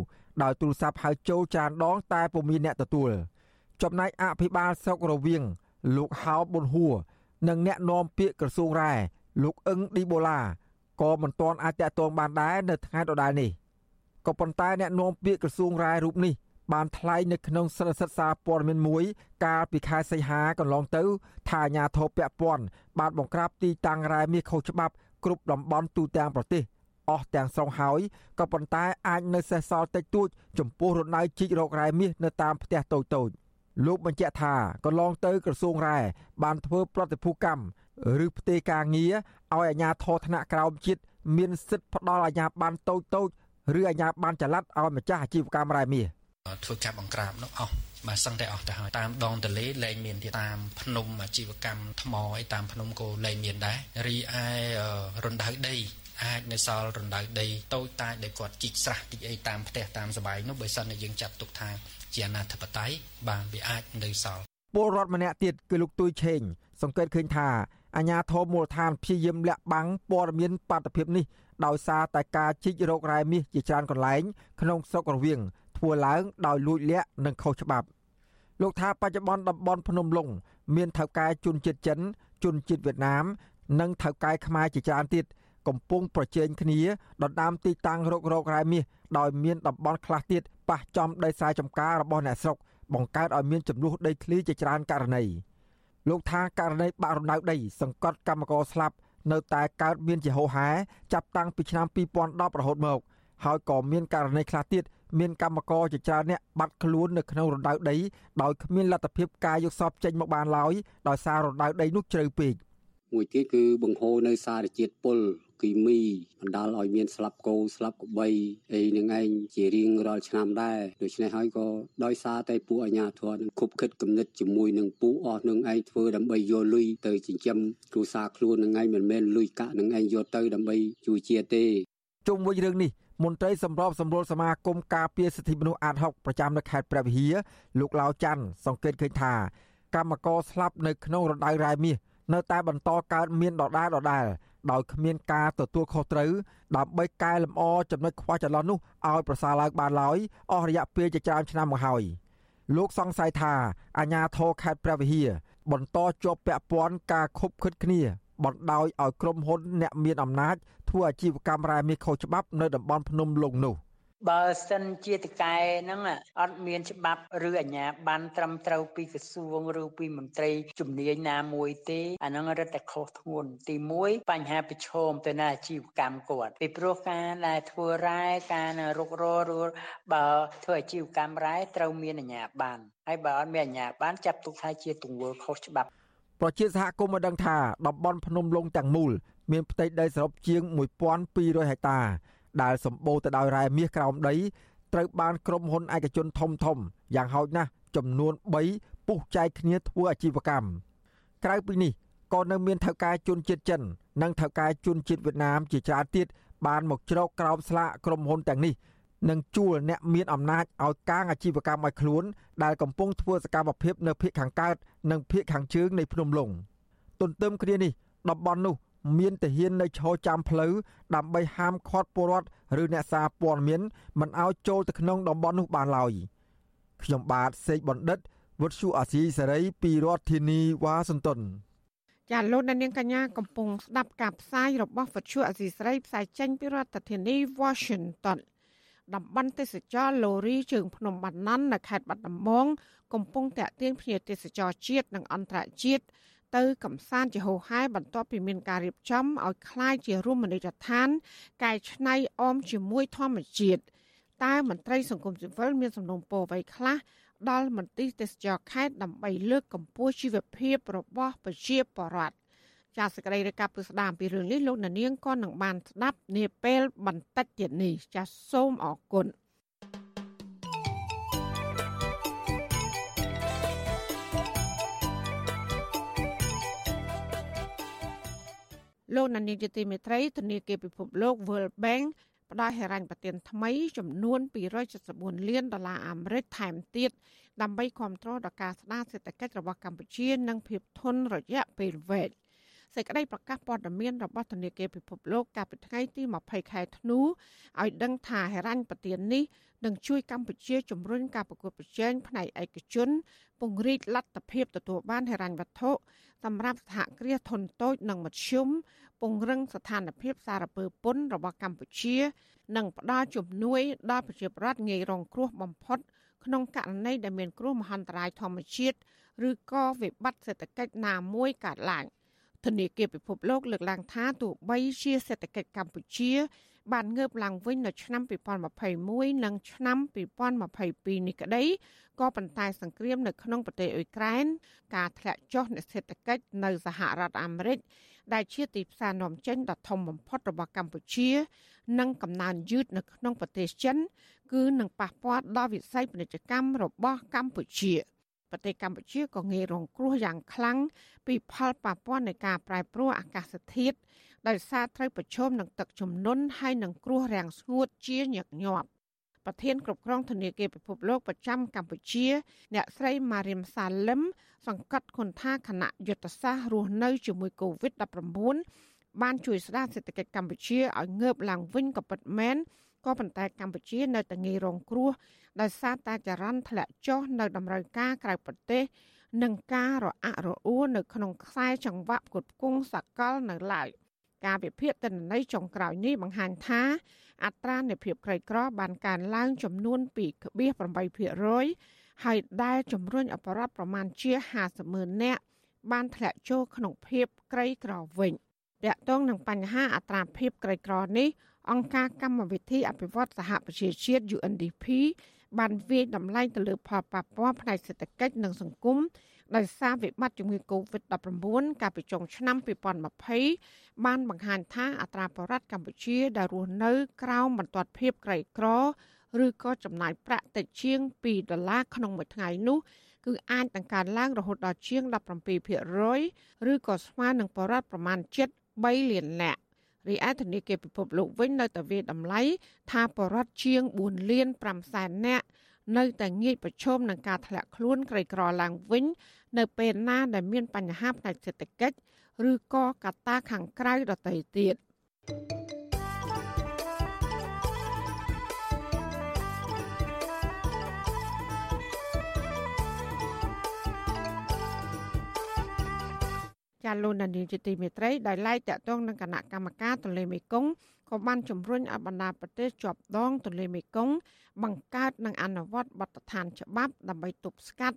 ដោយទូរស័ព្ទហៅចូលចានដង តែពុំមានអ្នកទទួលចំណែកអភិបាលស្រុករវៀងលោកហៅប៊ុនហួរនិងអ្នកនាំពាក្យក្រសួងរ៉ែលោកអឹងឌីបូឡាក៏មិនទាន់អាចតាក់ទងបានដែរនៅថ្ងៃដដែលនេះក៏ប៉ុន្តែអ្នកនាំពាក្យក្រសួងរ៉ែរូបនេះបានថ្លែងនៅក្នុងសរសិទ្ធសារព័ត៌មានមួយ កាលពីខែសីហាកន្លងទៅ ថាអាញាធរពពាន់បានបង្ក្រាបទីតាំងរ៉ែមាសខុសច្បាប់ គ្រប់តំបន់ទូទាំងប្រទេសអស់ទាំងស្រុងហើយក៏ប៉ុន្តែអាចនៅសេសសល់តិចតួចចំពោះរណ្ដៅជីករករ៉ែមាសនៅតាមផ្ទះតូចតូចលោកបញ្ជាក់ថាកន្លងទៅក្រសួងរ៉ែបានធ្វើប្រតិភូកម្មឬផ្ទេរការងារឲ្យអាជ្ញាធរថ្នាក់ក្រោមជាតិមានសិទ្ធិផ្ដល់អាជ្ញាប័ណ្ណតូចតូចឬអាជ្ញាប័ណ្ណចល័តឲ្យម្ចាស់អាជីវកម្មរ៉ែមាសធ្វើការបង្ក្រាបនោះអស់ បាទសឹងតែអស់ទៅហើយតាមដងទលេលែងមានទៀតតាមភ្នំអាជីវកម្មថ្មអីតាមភ្នំក៏លែងមានដែររីឯរណ្ដៅដីអាចនៅសល់រណ្ដៅដីតូចតាចដែលគាត់ជីកស្រះតិចអីតាមផ្ទះតាមសបាយនោះបើសិនតែយើងចាត់ទុកថាជាអនាធិបតេយ្យបានវាអាចនៅសល់ពលរដ្ឋម្នាក់ទៀតគឺលោកទួយឆេង សង្កេតឃើញថាអាញាធមមូលដ្ឋានព្យាយាមលាក់បាំងព័ត៌មានបាតុភិបនេះដោយសារតែការជីករករ៉ែមាសជាច្រើនកន្លែងក្នុងស្រុករវៀង ធ្វើឡើងដោយលួចលាក់និងខុសច្បាប់លោកថាបច្ចុប្បន្នតំបន់ភ្នំឡុងមានថៅកែជនជាតិចិន ជនជាតិវៀតណាម និងថៅកែខ្មែរជាច្រើនទៀតកំពុងប្រជែងគ្នាដណ្ដើមទីតាំងរករករ៉ែមាសដោយមានតំបន់ខ្លះទៀតប៉ះចំដីស្រែចម្ការរបស់អ្នកស្រុកបង្កើតឲ្យមានចំនួនដីធ្លីជាច្រើនករណីលោកថាករណីបាក់រណ្ដៅដី សង្កត់កម្មករស្លាប់នៅតែកើតមានជាហូរហែចាប់តាំងពីឆ្នាំ2010រហូតមក ហើយក៏មានករណីខ្លះទៀតមានកម្មករជាច្រើនអ្នកបាត់ខ្លួននៅក្នុងរណ្ដៅដីដោយគ្មានលទ្ធភាពការយកសពចេញមកបានឡើយដោយសាររណ្ដៅដីនោះជ្រៅពេកមួយទៀតគឺបង្ហូរនៅសារជាតិពុលគីមីបណ្ដាលឲ្យមានស្លាប់គោស្លាប់ក្របីអីនឹងឯងជារៀងរាល់ឆ្នាំដែរដូច្នេះហើយក៏ដោយសារតែពួកអាជ្ញាធរនឹងគប់ខិតគំនិតជាមួយនឹងពូអស់នឹងឯងធ្វើដើម្បីយកលុយទៅចិញ្ចឹមគ្រួសារខ្លួននឹងឯងមិនមែនលុយកាក់នឹងឯងយកទៅដើម្បីជួយជាតិទេជុំវិញរឿងនេះ មន្ត្រីសម្របសម្រួលសមាគមការពារសិទ្ធិមនុស្សអាត60ប្រចាំនៅខេត្តព្រះវិហារលោកឡាវច័ន្ទសង្កេតឃើញថាកម្មករស្លាប់នៅក្នុងរណ្ដៅរ៉ែមាសនៅតែបន្តកើតមានដដែលដដែលដោយគ្មានការទទួលខុសត្រូវដើម្បីកែលម្អចំណុចខ្វះចន្លោះនោះឲ្យប្រសើរឡើងបានឡើយអស់រយៈពេលជាច្រើនឆ្នាំមកហើយលោកសង្ស័យថាអាញាធរខេត្តព្រះវិហារបន្តជាប់ពាក់ព័ន្ធការខុបខិតគ្នា បណ្ដោយឲ្យក្រុមហ៊ុនអ្នកមានអំណាចធ្វើអាជីវកម្មរ៉ែមាសខុសច្បាប់នៅតំបន់ភ្នំលុងនោះបើសិនជាតកែហ្នឹងអត់មានច្បាប់ឬអាជ្ញាប័ណ្ណត្រឹមត្រូវពីក្រសួងឬពីមន្ត្រីជំនាញណាមួយទេអាហ្នឹងរឹតតែខុសធ្ងន់ទី1បញ្ហាប្រឈមទៅនឹងអាជីវកម្មគាត់ពីព្រោះការដែលធ្វើរ៉ែការរុកររឬបើធ្វើអាជីវកម្មរ៉ែត្រូវមានអាជ្ញាប័ណ្ណហើយបើអត់មានអាជ្ញាប័ណ្ណចាប់ទុកថាជាទង្វើខុសច្បាប់ ប្រជាសហគមន៍បានដឹងថាតំបន់ភ្នំលុងទាំងមូលមានផ្ទៃដីសរុបជាង1200ហិកតា ដែលសម្បូរទៅដោយរ៉ែមាសក្រោមដីត្រូវបានក្រុមហ៊ុនឯកជនធំធំយ៉ាងហោចណាស់ចំនួន3ពុះចែកគ្នាធ្វើអាជីវកម្មក្រៅពីនេះក៏នៅមានថៅកែជនជាតិចិន និងថៅកែជនជាតិវៀតណាមជាច្រើនទៀតបានមកជ្រកក្រោមស្លាកក្រុមហ៊ុនទាំងនេះ និងជួលអ្នកមានអំណាចឲ្យកាងអាជីវកម្មឲ្យខ្លួន ដែលកំពុងធ្វើសកម្មភាពនៅភូមិខាងកើតនិងភូមិខាងជើងនៃភ្នំលុងទន្ទឹមគ្នានេះតំបន់នោះ មានទាហាននៅឈរចាំផ្លូវដើម្បីហាមឃាត់ពលរដ្ឋឬអ្នកសារព័ត៌មានមិនឲ្យចូលទៅក្នុងតំបន់នោះបានឡើយខ្ញុំបាទសេកបណ្ឌិតវុទ្ធុអាស៊ីសេរីពីរដ្ឋធានីវ៉ាស៊ីនតោនចាលោកនាងកញ្ញាកំពុងស្ដាប់ការផ្សាយរបស់វិទ្យុអសីស្រីផ្សាយចេញពីរដ្ឋធានី Washington តំបន់ទេសចរលូរីជើងភ្នំបាណន់នៅខេត្តបាត់ដំបងកំពុងតាក់ទាញភ្ញៀវទេសចរជាតិនិងអន្តរជាតិទៅកំសាន្តជាហូហែបន្ទាប់ពីមានការរៀបចំឲ្យคล้ายជារមណីយដ្ឋានកែច្នៃអមជាមួយធម្មជាតិតើមន្ត្រីសង្គមស៊ីវិលមានសំណុំពរអ្វីខ្លះដល់មន្ទីរទេសចរខេត្តដើម្បីលើកកម្ពស់ជីវភាពរបស់ប្រជាពលរដ្ឋ ចាសសេចក្តីរាយការណ៍ពីស្ដាមពីរឿងនេះលោកនាងក៏នឹងបានស្ដាប់នាពេលបន្តិចទៀតនេះចាសសូមអរគុណលោកនានីជាទីមេត្រីធនាគារពិភពលោក World Bank ផ្ដល់ហិរញ្ញប្បទានថ្មីចំនួន274លានដុល្លារអាមេរិកថែមទៀតដើម្បីគ្រប់គ្រងដល់ការស្ដារសេដ្ឋកិច្ចរបស់កម្ពុជា និងភាពធន់រយៈពេលវែង សេចក្តីប្រកាសព័ត៌មានរបស់ធនាគារពិភពលោកកាលពីថ្ងៃទី20ខែធ្នូឲ្យដឹងថាហិរញ្ញប្បទាននេះនឹងជួយកម្ពុជាជំរុញការប្រកួតប្រជែងផ្នែកឯកជន ពង្រីកលទ្ធភាពទទួលបានហិរញ្ញវត្ថុសម្រាប់សហគ្រាសធុនតូចនិងមធ្យមពង្រឹងស្ថានភាពសារពើពន្ធរបស់កម្ពុជា និងផ្ដល់ជំនួយដល់ប្រជាពលរដ្ឋងាយរងគ្រោះបំផុត ក្នុងករណីដែលមានគ្រោះមហន្តរាយធម្មជាតិឬក៏វិបត្តិសេដ្ឋកិច្ចណាមួយកើតឡើង ធនាគារពិភពលោកលើកឡើងថាទោះបីជាសេដ្ឋកិច្ចកម្ពុជា បានងើបឡើងវិញនៅឆ្នាំ2021និងឆ្នាំ2022នេះក្តីក៏ប៉ុន្តែសង្គ្រាមនៅក្នុងប្រទេសអ៊ុយក្រែនការធ្លាក់ចុះនៃសេដ្ឋកិច្ចនៅសហរដ្ឋអាមេរិកដែលជាទីផ្សារនាំចេញដ៏ធំបំផុតរបស់កម្ពុជា និងកំណើនយឺតនៅក្នុងប្រទេសចិន គឺនឹងប៉ះពាល់ដល់វិស័យពាណិជ្ជកម្មរបស់កម្ពុជា ប្រទេសកម្ពុជាក៏ងាយរងគ្រោះយ៉ាងខ្លាំងពីផលប៉ះពាល់នៃការប្រែប្រួលអាកាសធាតុដោយសារត្រូវប្រឈមនឹងទឹកជំនន់ហើយនឹងគ្រោះរាំងស្ងួតជាញឹកញាប់ប្រធានគ្រប់គ្រងធនាគារពិភពលោកប្រចាំកម្ពុជា អ្នកស្រីម៉ារៀមសាលឹមសង្កត់គុណថាគណៈយុទ្ធសាស្ត្ររស់នៅជាមួយ COVID-19 បានជួយស្ដារសេដ្ឋកិច្ចកម្ពុជាឲ្យងើបឡើងវិញក៏ពិតមែន ក៏ប៉ុន្តែកម្ពុជានៅតែងាយរងគ្រោះដោយសារតែចរន្តធ្លាក់ចុះនៅតម្រូវការក្រៅប្រទេសនិងការរអាក់រអួលនៅក្នុងខ្សែចង្វាក់ផ្គត់ផ្គង់សកលនៅឡើយការវិភាគទិន្នន័យចុងក្រោយនេះបង្ហាញថា អត្រានៃភាពក្រីក្រ បានកើនឡើងចំនួន2.8%ហើយដែលជំរុញអបរដ្ឋប្រមាណជា50ម៉ឺននាក់បានធ្លាក់ចូលក្នុងភាពក្រីក្រវិញតាក់ទងនឹងបញ្ហាអត្រាភាពក្រីក្រនេះ អង្គការកម្មវិធីអភិវឌ្ឍសហប្រជាជាតិ UNDP បានវាយតម្លៃទៅលើផលប៉ះពាល់ផ្នែកសេដ្ឋកិច្ចនិងសង្គមដោយសារវិបត្តិជំងឺ Covid-19 កាលពីចុងឆ្នាំ2020បានបង្ហាញថាអត្រាបរដ្ឋកម្ពុជាដែលរស់នៅក្រោមបន្ទាត់ភាពក្រីក្រឬក៏ចំណាយប្រាក់តិចជាង2ដុល្លារក្នុងមួយថ្ងៃនោះគឺអាចបង្កើនឡើងរហូតដល់ជាង17%ឬក៏ស្មើនឹងបរិបទប្រមាណជិត3លាននាក់ រីឯធនាគារពិភពលោកវិញនៅតែវាតម្លៃថាបរដ្ឋជាង4លាន5សែននាក់នៅតែងាយប្រឈមនឹងការធ្លាក់ខ្លួនក្រីក្រឡើងវិញ នៅពេលណាដែលមានបញ្ហាផ្នែកសេដ្ឋកិច្ចឬក៏កត្តាខាងក្រៅដទៃទៀត។។ ចាលោកនានីជាទីមេត្រីដោយឡែកតកតងនឹងគណៈកម្មការទន្លេមេគង្គក៏បានជំរុញឲ្យបណ្ដាប្រទេសជាប់ដងទន្លេមេគង្គបង្កើតនិងអនុវត្តបទដ្ឋានច្បាប់ដើម្បីទប់ស្កាត់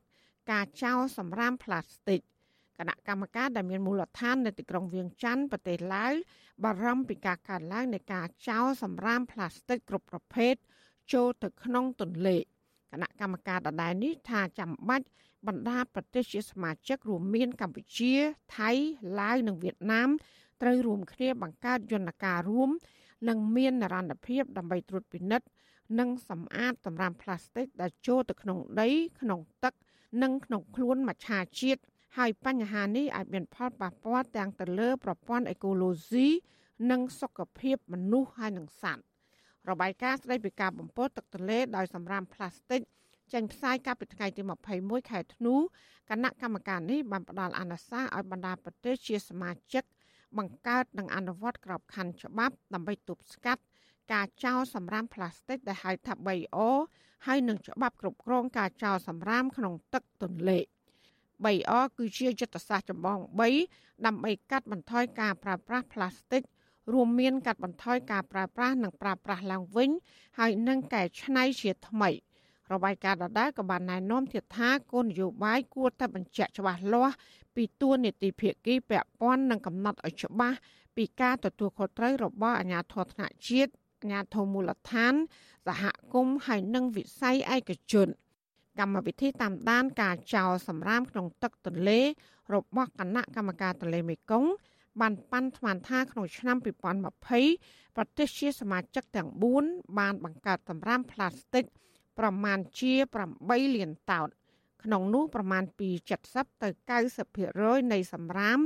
ការចោលសម្រាមផ្លាស្ទិកគណៈកម្មការដែលមានមូលដ្ឋាននៅទីក្រុងវៀងច័ន្ទប្រទេសឡាវបារម្ភពីការកើនឡើងនៃការចោលសម្រាមផ្លាស្ទិកគ្រប់ប្រភេទចូលទៅក្នុងទន្លេគណៈកម្មការដដែលនេះថាចាំបាច់ បណ្ដាប្រទេសជាសមាជិករួមមានកម្ពុជា ថៃឡាវនិងវៀតណាមត្រូវរួមគ្នាបង្កើតយន្តការរួមនិងមាននរណភាពដើម្បីត្រួតពិនិត្យនិងសម្អាតសម្រាមផ្លាស្ទិកដែលចូលទៅក្នុងដី ក្នុងទឹក និងក្នុងខ្លួនមច្ឆជាតិហើយបញ្ហានេះអាចមានផលប៉ះពាល់ទាំងទៅលើប្រព័ន្ធអេកូឡូស៊ីនិងសុខភាពមនុស្សហើយនិងសត្វរបាយការណ៍ស្តីពីការបំពុលទឹកទន្លេដោយសម្រាមផ្លាស្ទិក ចេញផ្សាយកាលពីថ្ងៃទី21ខែធ្នូគណៈកម្មការនេះបានផ្ដល់អនុសាសន៍ឲ្យបណ្ដាប្រទេសជាសមាជិកបង្កើតនិងអនុវត្តក្របខ័ណ្ឌច្បាប់ដើម្បីទប់ស្កាត់ការចោលសម្រាមផ្លាស្ទិកដែលហៅថា 3O ហើយនឹងច្បាប់គ្រប់គ្រងការចោលសម្រាមក្នុងទឹកទន្លេ 3R គឺជាយុទ្ធសាស្ត្រចម្បង3ដើម្បីកាត់បន្ថយការប្រើប្រាស់ផ្លាស្ទិករួមមានកាត់បន្ថយការប្រើប្រាស់និងប្រើប្រាស់ឡើងវិញ ហើយនឹងកែច្នៃជាថ្មី របាយការណ៍ដដែលក៏បានណែនាំទៀតថាគោលនយោបាយគួរតែបញ្ជាក់ច្បាស់លាស់ពីទួលនីតិភាគីពាក់ព័ន្ធនិងកំណត់ឲ្យច្បាស់ពីការទទួលខុសត្រូវរបស់អាជ្ញាធរថ្នាក់ជាតិអាជ្ញាធរមូលដ្ឋានសហគមន៍ហើយនិងវិស័យឯកជនកម្មវិធីតាមដានការចោលសម្រាមក្នុងទឹកទន្លេរបស់គណៈកម្មការទន្លេមេគង្គបានប៉ាន់ស្មានថាក្នុងឆ្នាំ2020ប្រទេសជាសមាជិកទាំង4បានបង្កើតសម្រាមផ្លាស្ទិក ប្រមាណជា8លានតោនក្នុងនោះប្រមាណពី70ទៅ90%នៃសម្រាម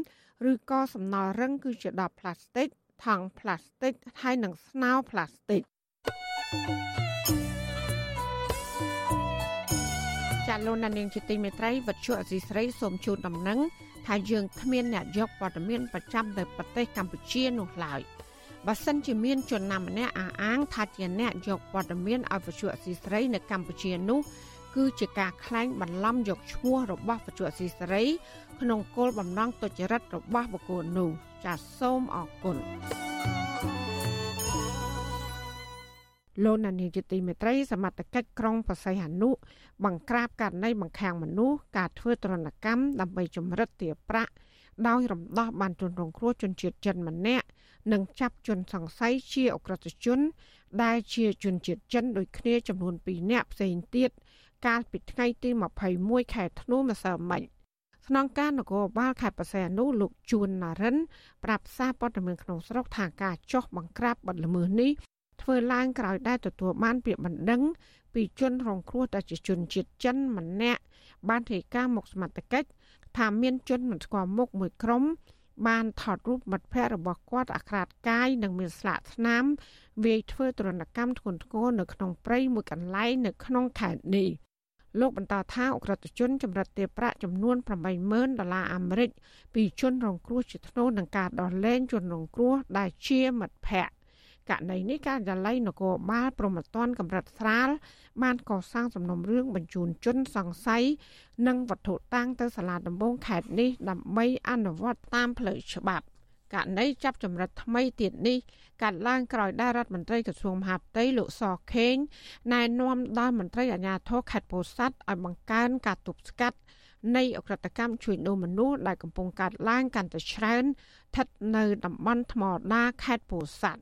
ឬក៏សំណល់រឹងគឺជាដបផ្លាស្ទិកថង់ផ្លាស្ទិកហើយនិងស្នោផ្លាស្ទិកចាលោកនាងជាទីមេត្រីវັດជុអសីស្រីសូមជូនដំណឹងថាយើងគ្មានអ្នកយកព័ត៌មានប្រចាំនៅប្រទេសកម្ពុជានោះឡើយ បើសិនជាមានជនណាម្នាក់អះអាងថាជាអ្នកយកព័ត៌មានឲ្យវិទ្យុអសីស្រីនៅកម្ពុជានោះគឺជាការក្លែងបន្លំយកឈ្មោះរបស់វិទ្យុអសីស្រី ក្នុងគោលបំណងទុច្ចរិតរបស់បុគ្គលនោះចាសសូមអរគុណលោកនានីជាទីមេត្រីសមត្ថកិច្ចក្រុងបរសៃហនុបង្ក្រាបករណីបង្ខាំងមនុស្សការធ្វើទរណកម្មដើម្បីចម្រិតទារប្រាក់ដោយរំដោះបានជនរងគ្រោះជនជាតិចិនម្នាក់ និងចាប់ជនសង្ស័យជាអក្រិតជន ដែលជាជនជាតិចិនដូចគ្នាចំនួន2នាក់ផ្សេងទៀតកាលពីថ្ងៃទី21ខែធ្នូម្សិលមិញស្នងការនគរបាលខេត្តបរសៃអនុលោកជួនណារិន ប្រាប់សារព័ត៌មានក្នុងស្រុកថាការចោះបង្ក្រាបបទល្មើសនេះធ្វើឡើងក្រោយដែលទទួលបានពាក្យបណ្ដឹងពីជនរងគ្រោះដែលជាជនជាតិចិនម្នាក់បានធ្វើការមកសមត្ថកិច្ចថាមានជនមិនស្គាល់មុខមួយក្រុម បានថតរូបមិត្តភ័ក្តិរបស់គាត់អាក្រាតកាយនិងមានស្លាកស្នាមវាយធ្វើទរណកម្មធ្ងន់ធ្ងរនៅក្នុងព្រៃមួយកន្លែងនៅក្នុងខេត្តនេះលោកបន្តថាអក្រិតជនចម្រិតទារប្រាក់ចំនួន80000ដុល្លារអាមេរិកពីជនរងគ្រោះជាធ្នូនឹងការដោះលែងជនរងគ្រោះដែលជាមិត្តភ័ក្តិ ករណីនេះការចល័យនគរបាលព្រមត្តនកម្រិតស្រាលបានកសាងសំណុំរឿងបញ្ជូនជនសង្ស័យនិងវត្ថុតាំងទៅសាលាដំបងខេត្តនេះដើម្បីអនុវត្តតាមផ្លូវច្បាប់ករណីចាប់ចម្រិតថ្មីទៀតនេះកាត់ឡើងក្រោយដែលរដ្ឋមន្ត្រីក្រសួងមហាផ្ទៃលោកសខេងណែនាំដល់មន្ត្រីអាជ្ញាធរខេត្តពោធិ៍សាត់ឲ្យបង្កើនការទប់ស្កាត់នៃអក្រិតកម្មជួយដូរមនុស្សដែលកំពុងកើតឡើងកាន់តែច្រើនស្ថិតនៅតំបន់ថ្មដាខេត្តពោធិ៍សាត់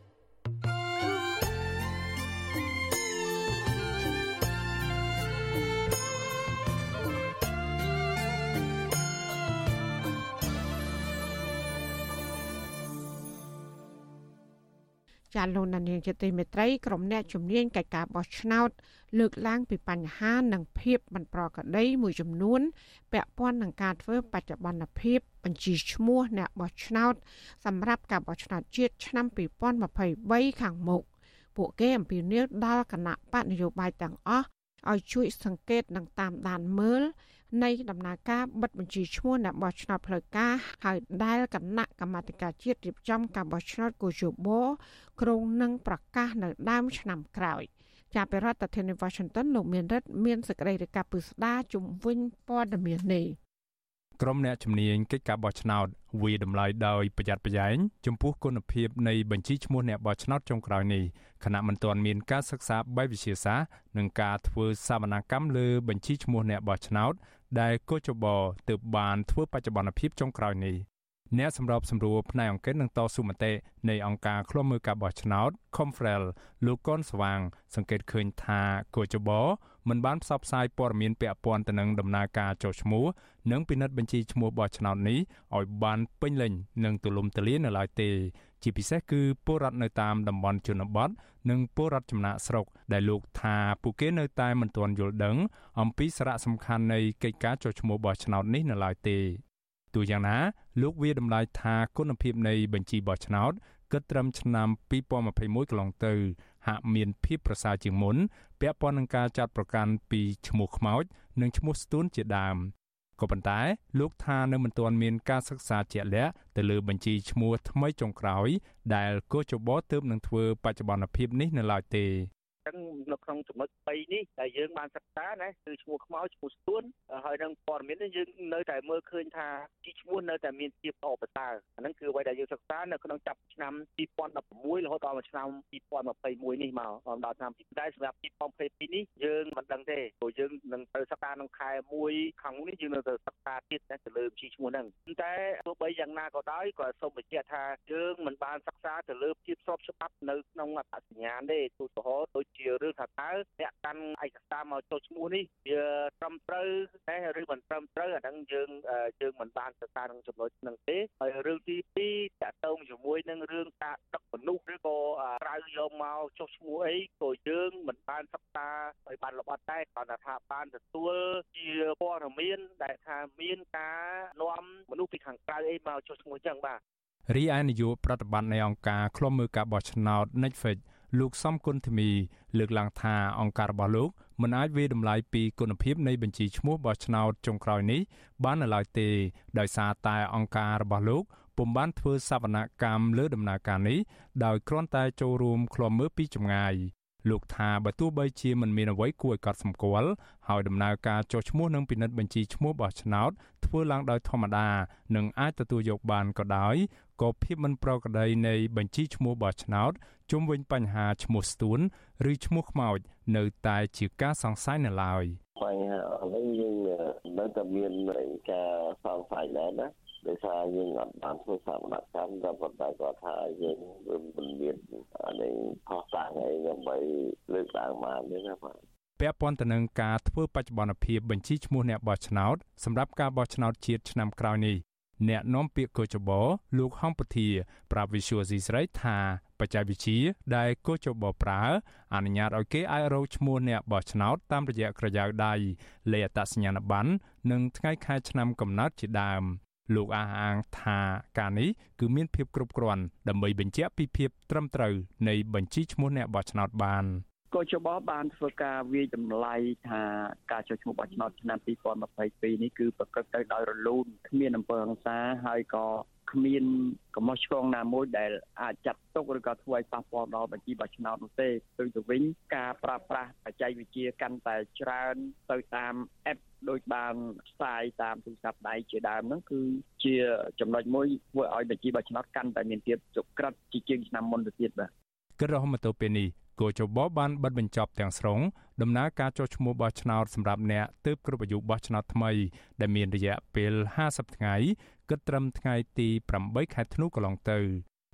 ចាលោកនានីជាទីមេត្រីក្រុមអ្នកជំនាញកិច្ចការបោះឆ្នោត លើកឡើងពីបញ្ហានិងភាពមិនប្រក្រតីមួយចំនួនពាក់ព័ន្ធនឹងការធ្វើបច្ចុប្បន្នភាពបញ្ជីឈ្មោះអ្នកបោះឆ្នោត សម្រាប់ការបោះឆ្នោតជាតិឆ្នាំ2023ខាងមុខពួកគេអំពាវនាវដល់គណៈបកនយោបាយទាំងអស់ឲ្យជួយសង្កេតនិងតាមដានមើល នៃដំណើរការបិទបញ្ជីឈ្មោះអ្នកបោះឆ្នោតផ្លូវការហើយដែលគណៈកម្មាធិការជាតិរៀបចំការបោះឆ្នោតកោជបក្រុងនឹងប្រកាសនៅដើមឆ្នាំក្រោយចាប់ពីរដ្ឋធានី Washington លោកមានរិទ្ធមានសេចក្តីរាយការណ៍ពឹស្ដាជំវិញព័ត៌មាននេះក្រុមអ្នកជំនាញកិច្ចការបោះឆ្នោតវាតម្លៃដោយប្រយ័ត្នប្រយែងចំពោះគុណភាពនៃបញ្ជីឈ្មោះអ្នកបោះឆ្នោតចុងក្រោយនេះខណៈមិនទាន់មានការសិក្សាបែបវិទ្យាសាស្ត្រនិងការធ្វើសវនកម្មលើបញ្ជីឈ្មោះអ្នកបោះឆ្នោត ដែលកោជបទើបបានធ្វើបច្ចុប្បន្នភាពចុងក្រោយនេះអ្នកសម្របសម្រួលផ្នែកអង្គការនឹងតស៊ូមតិនៃអង្គការឃ្លាំមើលការបោះឆ្នោត Confrel លោកកុនស្វាង សង្កេតឃើញថាកោជបមិនបានផ្សព្វផ្សាយព័ត៌មានពាក់ព័ន្ធទៅនឹងដំណើរការចុះឈ្មោះនិងពិនិត្យបញ្ជីឈ្មោះបោះឆ្នោតនេះឲ្យបានពេញលេញនិងទូលំទូលាយនៅឡើយទេ ជាពិសេសគឺពលរដ្ឋនៅតាមតំបន់ជនបទនិងពលរដ្ឋចំណាក់ស្រុកដែលលោកថាពួកគេនៅតែមិនទាន់យល់ដឹង អំពីសារៈសំខាន់នៃកិច្ចការចុះឈ្មោះបោះឆ្នោតនេះនៅឡើយទេទោះយ៉ាងណា លោកវាតម្លៃថាគុណភាពនៃបញ្ជីបោះឆ្នោតគិតត្រឹមឆ្នាំ2021កន្លងទៅ ហាក់មានភាពប្រសើរជាងមុន ពាក់ព័ន្ធនឹងការចាត់ប្រកាន់ពីឈ្មោះខ្មោច និងឈ្មោះស្ទួនជាដើម ក៏ប៉ុន្តែលោកថានៅមិនទាន់មានការសិក្សាជាក់លាក់ទៅលើបញ្ជីឈ្មោះថ្មីចុងក្រោយដែលកោជបទើបនឹងធ្វើបច្ចុប្បន្នភាពនេះនៅឡើយទេ ចឹងនៅក្នុងចំណុច3នេះដែលយើងបានសិក្សាណាគឺឈ្មោះខ្មោចឈ្មោះស្ទួនហើយនឹងព័ត៌មាននេះយើងនៅតែមើលឃើញថាជីឈ្មោះនៅតែមានភាពល្អប្រសើរអាហ្នឹងគឺអ្វីដែលយើងសិក្សានៅក្នុងចាប់ឆ្នាំ2016រហូតដល់ឆ្នាំ2021នេះមកដល់ឆ្នាំតែសម្រាប់2022នេះយើងមិនដឹងទេព្រោះយើងនឹងទៅសិក្សាក្នុងខែ1ខាងមុខនេះយើងនៅទៅសិក្សាទៀតទៅលើជីឈ្មោះហ្នឹងតែទោះបីយ៉ាងណាក៏ដោយក៏សូមបញ្ជាក់ថាយើងមិនបានសិក្សាទៅលើភាពស្របច្បាប់នៅក្នុងអត្តសញ្ញាណទេឧទាហរណ៍ដូចជារឿងថាតើអ្នកកាន់ឯកសារមកចុះឈ្មោះនេះវាត្រឹមត្រូវទេឬមិនត្រឹមត្រូវអាហ្នឹងយើងយើងមិនបានសិក្សាក្នុងចំណុចហ្នឹងទេហើយរឿងទី2តកតងជាមួយនឹងរឿងការដឹកមនុស្សឬក៏ក្រៅយកមកចុះឈ្មោះអីក៏យើងមិនបានសិក្សាឲ្យបានល្អតែគ្រាន់តែថាបានទទួលជាព័ត៌មានដែលថាមានការនាំមនុស្សពីខាងក្រៅអីមកចុះឈ្មោះចឹងបាទរីឯនាយកប្រតិបត្តិនៃអង្គការឃ្លាំមើលការបោះឆ្នោត Netflix លោកសំគុណធីមីលើកឡើងថាអង្គការរបស់លោកមិនអាចវាតម្លៃពីគុណភាពនៃបញ្ជីឈ្មោះបោះឆ្នោតចុងក្រោយនេះបាននៅឡើយទេ ដោយសារតែអង្គការរបស់លោកពុំបានធ្វើសវនកម្មលើដំណើរការនេះដោយគ្រាន់តែចូលរួមឃ្លាំមើលពីចម្ងាយលោកថាបើទោះបីជាមិនមានអ្វីគួរឲ្យកត់សម្គាល់ហើយដំណើរការចុះឈ្មោះនិងពិនិត្យបញ្ជីឈ្មោះបោះឆ្នោតធ្វើឡើងដោយធម្មតានិងអាចទទួលយកបានក៏ដោយក៏ភាពមិនប្រក្រតីនៃបញ្ជីឈ្មោះបោះឆ្នោត ជុំវិញបញ្ហាឈ្មោះស្ទួនឬឈ្មោះខ្មោចនៅតែជាការសង្ស័យនៅឡើយបញ្ហានេះយើងនៅតែមានការសង្ស័យដែរណាដោយសារយើងអត់បានធ្វើសកម្មកម្មតែប៉ុន្តែគាត់ថាយើងមិនមាននេះខុសតាំងអីដើម្បីលើកឡើងមកនេះណាបាទពាក់ព័ន្ធទៅនឹងការធ្វើបច្ចុប្បន្នភាពបញ្ជីឈ្មោះអ្នកបោះឆ្នោតសម្រាប់ការបោះឆ្នោតជាតិឆ្នាំក្រោយនេះអ្នកនាំពាក្យកោចបោលោកហំពធាប្រាប់វិសុយស៊ីស្រីថា បច្ចេកវិទ្យាដែលកោចបោប្រើ អនុញ្ញាតឲ្យគេអាចរកឈ្មោះអ្នកបោះឆ្នោតតាមរយៈក្រយៅដៃលេខអត្តសញ្ញាណប័ណ្ណនិងថ្ងៃខែឆ្នាំកំណើតជាដើមលោកអះអាងថាការនេះគឺមានភាពគ្រប់គ្រាន់ដើម្បីបញ្ជាក់ពីភាពត្រឹមត្រូវនៃបញ្ជីឈ្មោះអ្នកបោះឆ្នោតបានកោចបោបានធ្វើការវាយតម្លៃថាការចុះឈ្មោះបោះឆ្នោតឆ្នាំ2022នេះគឺប្រព្រឹត្តទៅដោយរលូនគ្មានអំពើហិង្សាហើយក៏ គ្មានកំហុសឆ្គងណាមួយដែលអាចចាត់ទុកឬក៏ធ្វើឲ្យប៉ះពាល់ដល់បញ្ជីបោះឆ្នោតនោះទេផ្ទុយទៅវិញការប្រើប្រាស់បច្ចេកវិទ្យាកាន់តែច្រើនទៅតាម app ដូចបានផ្សាយតាមទូរស័ព្ទដៃជាដើមហ្នឹងគឺជាចំណុចមួយធ្វើឲ្យបញ្ជីបោះឆ្នោតកាន់តែមានភាពចុក្រិតជាជាងឆ្នាំមុនទៅទៀតបាទគិតរហូតមកទល់ពេលនេះគោចបបានបិទបញ្ចប់ទាំងស្រុងដំណើរការចុះឈ្មោះបោះឆ្នោតសម្រាប់អ្នកទើបគ្រប់អាយុបោះឆ្នោតថ្មីដែលមានរយៈពេល50ថ្ងៃ គិតត្រឹមថ្ងៃទី8ខែធ្នូកន្លងទៅ